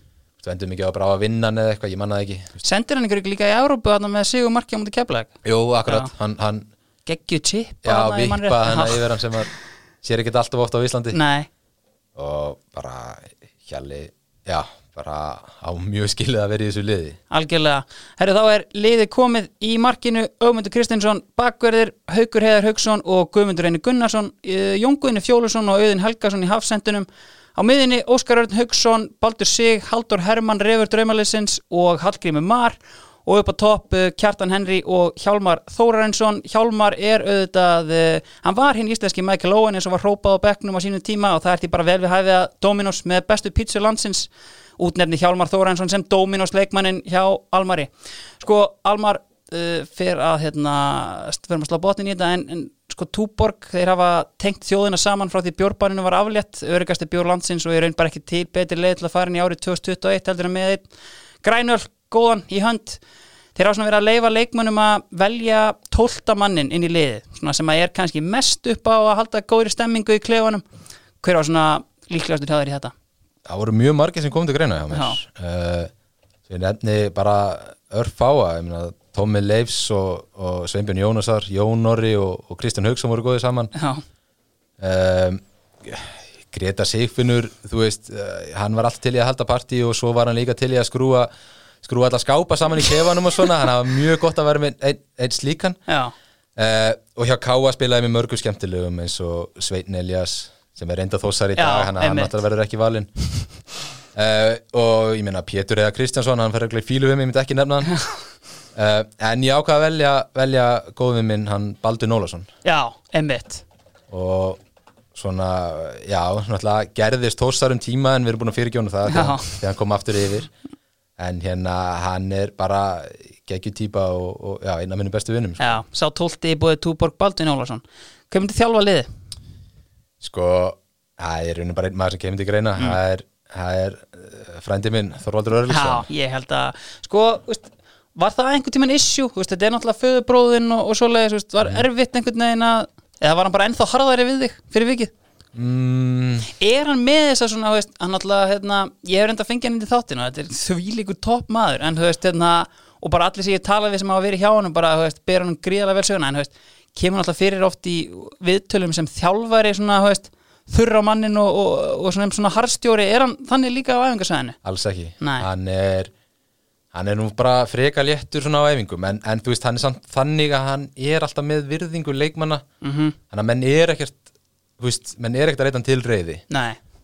þú endum ekki á að bráða vinnan eða eitthvað, ég mannaði ekki. Sendir hann ykkur líka í Európu þarna með sigur markið á mútið keflag Jú, akkurat, hann, hann Geggju chip já, vippa hennar yfir hann sem að sér ekki alltaf ofta á Íslandi. Nei, og bara hjalli, já, bara á mjög skilið að vera í þessu liði. Algjörlega. Herru, þá er liðið komið í markinu. Ögmundur Kristinsson, bakverðir Haukur Heiðar Hauksson og Guðmundur Eini Gunnarsson eh, Jón Guðni Fjólusson og Auðin Helgason í hafsendunum. Á miðinni Óskar Örn Hauksson, Baldur Sig, Haldur Hermann, Refur Draumalisins og Hallgrímur Mar og upp á topp uh, Kjartan Henry og Hjálmar Þórarensson Hjálmar er auðvitað uh, hann var hinn íslenski Michael Owen eins og var hrópað á bekknum á sínum tíma og það er því bara vel við hæfið að Dominos með bestu pítsu landsins útnefni Hjálmar Þórarensson sem Dominos leikmannin hjá Almari. Sko Almar uh, fer að hérna, fyrir að slá botnin í þetta en, en sko Túborg, þeir hafa tengt þjóðina saman frá því bjórbaninu var aflétt. Örygasti bjór landsins og ég raun bara ekki til betri leið til að fara inn í árið 2021 heldur en með einn. Grænöl góðan í hönd. Þeir hafa svona verið að leifa leikmönnum að velja tólta mannin inn í liði svona sem að er kannski mest upp á að halda góðri stemmingu í klefanum. Hver var svona líklegastur hjá þér í þetta? Það voru mjög margir sem kom til greina hjá mér. Uh, Svo ég nefni bara örfáa ég meina, Tómi Leifs og, og Sveinbjörn Jónasar, Jón Orri og, og Kristján Haugsson voru góðið saman. Já, um, Greta Sigfinnur þú veist, uh, hann var allt til í að halda partí og svo var hann líka til í að skrúa skrúa alla skápa saman í klefanum og svona hann hafa mjög gott að vera með einn ein slíkan. Uh, og hjá Káa spilaði með mörgum skemmtilegum eins og Sveitn Elias sem er reynda þósar í dag hann, hann einmitt. náttúrulega verður ekki valinn. Uh, og ég meina Pétur eða Kristjánsson hann fyrir ekki fílu við mig, ég myndi ekki nefna hann. Uh, en ég ákvað að velja, velja góðum minn hann Baldur Nólasson. Já, einmitt. Og svona, já, náttúrulega gerðist tósar um tíma en við erum búin að fyrirgjóna það þegar hann kom aftur yfir en hérna hann er bara geggjutýpa og, og já, einn af minnum bestu vinnum sko. Já, sá tólti í búið Túborg Baldvin Ólafsson Hvað myndi þjálfa liði? sko, það er rauninu bara einn maður sem kemur til greina það er, er uh, frændi minn Þorvaldur Já, Örlisson ég held að Sko, veist, var það einhvern tímann issue? Veist, þetta er náttúrulega föðubróðin og, og svoleiðis Var erfitt einhvern veginn að Eða var hann bara ennþá harðari við þig fyrir vikið? Mm, Er hann með þess að svona, veist, hann náttúrulega, hérna, ég hef reynda að fengja hann inn í þáttinu, þetta er þvílíkur topp maður, en þú veist, hérna, og bara allir sem ég tala við sem hafa verið hjá hann, bara, þú veist, ber hann gríðarlega vel söguna, en þú veist, kemur náttúrulega fyrir oft í viðtölum sem þjálfari, svona, þú veist, þurra á mannin og, og, og svona, svona harstjóri, er hann þannig líka á æfingarsæðinu? alls ekki Nei. hann er hann er nú bara freka léttur svona á æfingum en, en þú veist, hann er samt þannig að hann er alltaf með virðingu leikmanna Mm -hmm. menn er ekkert þú veist, menn er ekkert að reyta hann til reyði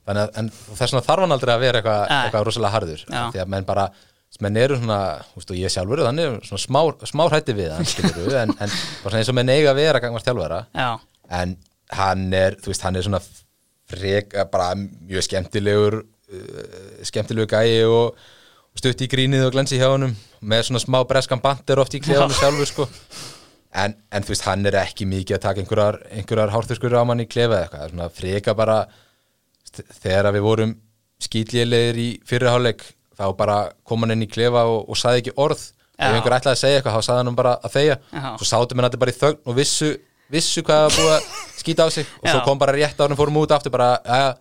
þannig að en þess vegna þarf hann aldrei að vera eitthvað Nei. eitthvað rosalega harður. Því að menn bara, menn eru svona þú veist, og ég sjálfur, þannig svona smá, smá hrætti við hann, skilur en, en bara svona eins og menn eiga að vera gangvart þjálfara. Já, en hann er, þú veist, hann er svona frek, bara mjög skemmtilegur uh, skemmtilegur gæi og, stutt í grínið og glensi hjá honum með svona smá breskan bandir oft í klefanum sjálfur sko en, en þú veist, hann er ekki mikið að taka einhverjar, einhverjar hárþurskur á mann í klefa eða eitthvað, svona freka bara þegar við vorum skýtlélegir í fyrirháleik þá bara kom hann inn í klefa og, og saði ekki orð Já. ef einhver ætlaði að segja eitthvað, þá saði hann bara að þegja Já. svo sátum þetta bara í þögn og vissu, vissu hvað það búið að skýta á sig og svo Já. kom bara rétt á hann fórum út aftur bara, ja,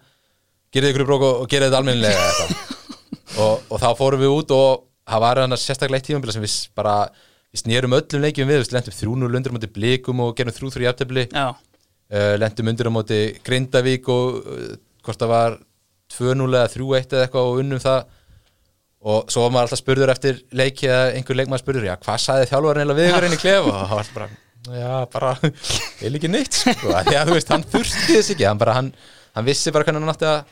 gerið ykkur brók og, og gerið þetta almennilega eitthvað. og, og þá fórum við út og það var hann sérstaklega eitt tímabila sem við bara við snérum öllum leikjum við, við lentum 3-0 undir á móti blikum og gerum 3-3 jafntefli. Já, uh, lentum undir á móti Grindavík og uh, hvort það var 2-0 eða 3-1 eða eitthvað og unnum það. Og svo var maður alltaf spurður eftir leiki eða einhver leikmaður spurður, já hvað sagði þjálfarinn eða við ykkur inn í klefa? Og það var alltaf bara, já bara er ekki neitt sko, að þú veist, hann þurfti þess ekki, hann bara hann, hann vissi bara hvernig hann átti að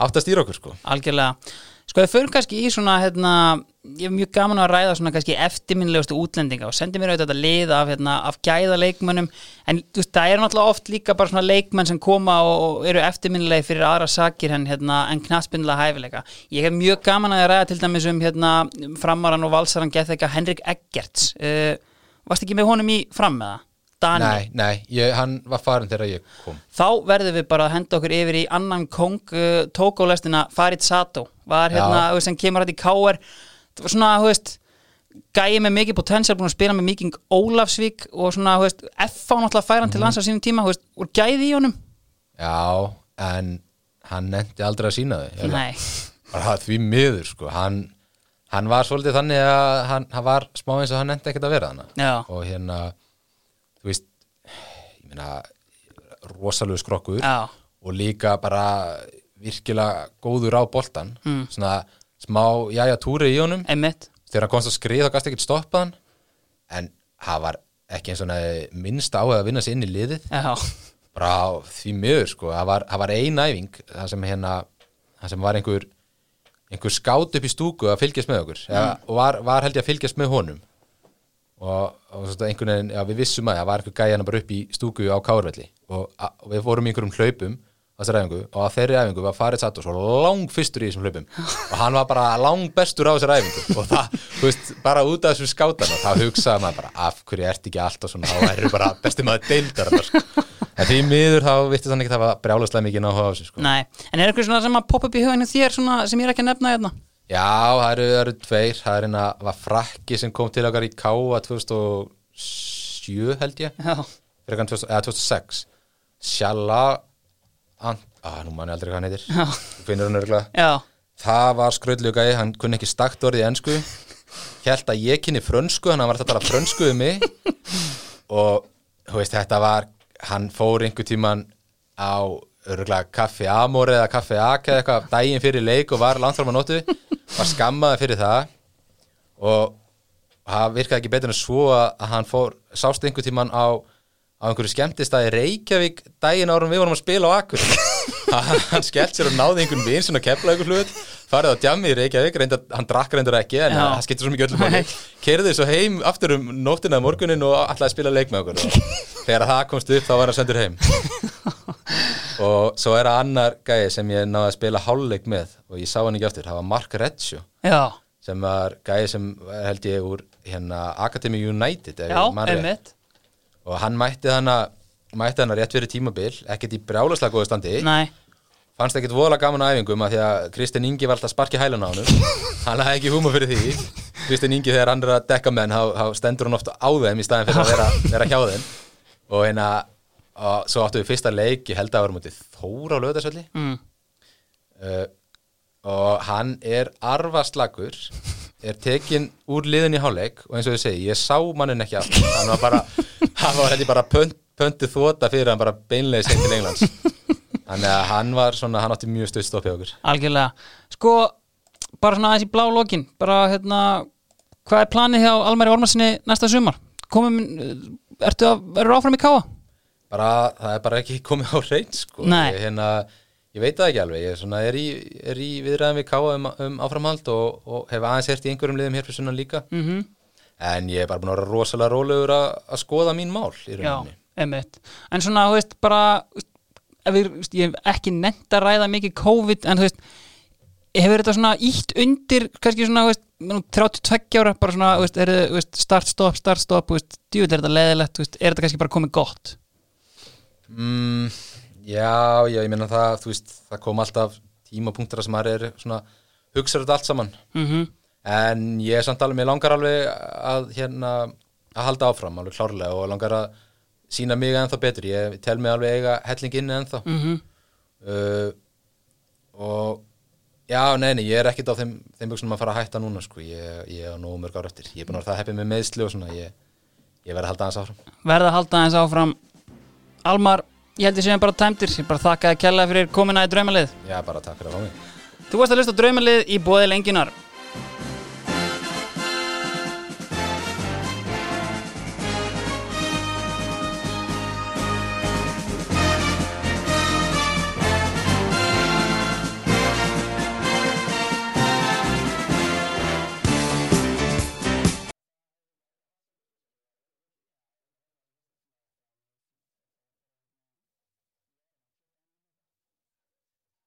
átti að stýra okkur sko. Algjörlega. Sko við förum kannski í svona hérna, ég er mjög gaman að ræða svona kannski eftirminnilegustu útlendinga og sendi mér auðvitað þetta lið af, hérna, af gæða leikmönnum en þú veist, það er náttúrulega oft líka bara svona leikmenn sem koma og, eru eftirminnilegi fyrir aðra sakir en, hérna, en knaspinnilega hæfileika. Ég hef mjög gaman að ræða til dæmis um hérna, framaran og valsaran eitthvað Henrik Eggerts uh, Varst ekki með honum í fram með það? Dani? Nei, nei, ég, hann var farin þegar ég kom Þá verðum við bara að henda okkur yfir í annan kong uh, tókólestina Farid Sato var hérna, sem kemur hætti í KR það var svona, þú veist gæi með mikið potensial, búin að spila með mikið Ólafsvík og svona, þú veist F á náttúrulega færan til lands á sínum tíma, þú veist voru gæði í honum? Já, en hann nefndi aldrei að sína þau Nei, bara því miður sko. Hann, hann var svolítið þannig að hann, hann var smá eins og hann nefndi ekkert að vera þannig og hérna þú veist ég meina rosalegu skrokkur Já. og líka bara virkilega góður á boltan Mm. svona smá jæja túri í honum. Einmitt. Þegar hann komst að skriða þá gæst ekkert stoppað hann. En hann var ekki eins og hann minnst á að vinna sér inn í liðið. Já, bara á því miður sko. Það var, það var ein æfing það sem hérna sem var einhver einhver skátt upp í stúku að fylgjast með okkur. Ja, og var, var held ég að fylgjast með honum. Og, og einhvern veginn já, við vissum að það var einhver gæði hann bara upp í stúku á Kárvelli. Og, og við fórum í einhverjum hlaupum þessari æfingu og að þeirri æfingu var Farid Sato svo lang fyrstur í þessum hlaupum og hann var bara lang bestur á þessari æfingu og það, þú veist, bara út af þessum skátana þá hugsaði maður bara, af hverju ert ekki alltaf svona, þá er bara besti maður deildar sko. en því miður þá vittist hann ekki það var brjálaslega mikið náhuga á þessu sko. Nei, en er eitthvað svona sem að poppa upp í huginu þér svona, sem ég er ekki að nefna hérna? Já, það eru, það eru tveir það er eina, var frakki sem kom til okkar í K.A. 2007 held ég Já, fyrir hann 2000 eða 2006 Sjalla að nú mann ég aldrei hvað hann heitir. Finnur hann örgulega það var skröðlegu gæði, hann kunni ekki stakt orðið ennsku held að ég kynni frönsku hann var þetta bara frönsku um mig. Og veist þetta var hann fór einhver tíman á örgulega kaffi Amor eða kaffi Aka eða eitthvað daginn fyrir leik og var landfram á nótu var skammaði fyrir það. Og það virkaði ekki betur en svo að hann fór sást einhver tíman á, á einhverju skemmtistæði Reykjavík daginn árum við vorum að spila á Akkur hann skellt sér og náði einhvern vin sem að kepla einhver hlut farið á djammi í Reykjavík reyndar, hann drakk reyndar ekki en það skiptir svo mikið öllum Nei. kerði svo heim aftur um nóttina að morgunin og ætlaði að spila leik með okkur. Og þegar það komst upp þá var hann sendur heim. Og svo er það annar gæði sem ég náði að spila hálfleik með og ég sá hann ekki aftur, það var Mark Redsjó sem var gæði sem held ég úr hérna Academy United já, einmitt og hann mætti hana mætti hana rétt fyrir tímabil, ekkert í brjálaslega góðu standi. Nei, fannst ekkert voðalega gaman á æfingum að því að Kristinn Ingi var alltaf að sparki hælun á hann hann hafði ekki húma fyrir því. Kristinn Ingi þegar hann að dekka menn þá, þá stendur hann ofta á þeim í staðin fyrir að vera, vera hjá þeim. Og hérna og svo áttu við fyrsta leik ég held að vera mútið Þóra á lögðarsöldi mm. uh, og hann er arfaslagur er tekinn úr liðin í hálfleik og eins og ég segi, ég sá mannin ekki allt hann var bara, hann var heldur bara pönt, pöntið þvota fyrir hann bara beinlega seint til Englands þannig að hann var svona, hann átti mjög stöð stoppið okkur algjörlega Sko, bara svona aðeins í blá lokin bara, hérna, hvað er planið hjá Almari Ormarsinni næsta sumar? Komum, ertu að, verður áfram í káa? bara, það er bara ekki komið á reynd sko. Nei. hérna, ég veit það ekki alveg ég er, svona, er, í, er í viðræðum við Káa um, um áframhald og, og hef aðeins hert í einhverjum liðum hér fyrir sunnan líka. Mm en ég er bara búin að vera rosalega rólegur að, að skoða mín mál í Já, rauninni. einmitt. En svona, þú veist, bara við, ég hef ekki nefnt að ræða mikið COVID, en þú veist hefur þetta svona ítt undir kannski svona, þú veist, nú 32 ára bara svona, þú veist, er þú veist, start, stop, start, stop, þú veist, djúvill er þetta leðilegt þú veist, er þetta kannski bara komið gott? Mm, já, já, ég meina það, þú veist, það kom alltaf tímapunktur sem maður er svona, hugsaður þetta allt saman. mm En ég er samt alveg, mér langar alveg að hérna, að halda áfram alveg klárlega og langar að sína mig ennþá betur. Ég tel mig alveg eiga helling inni ennþá. -hmm. Uh, og já, nei, nei, ég er ekkit á þeim, þeim buksum að fara að hætta núna, sko. Ég, ég er nógu mörg ára eftir. Ég er búin að vera það heppið með meðsli og svona, ég, ég verð að halda aðeins áfram. verða að halda aðeins áfram Almar, ég held ég séum bara tæmtir ég bara þakka að kella fyrir komina í draumalið. Já, bara takk fyrir að fá mig. Þú varst að hlusta á draumalið í bóði lengjunar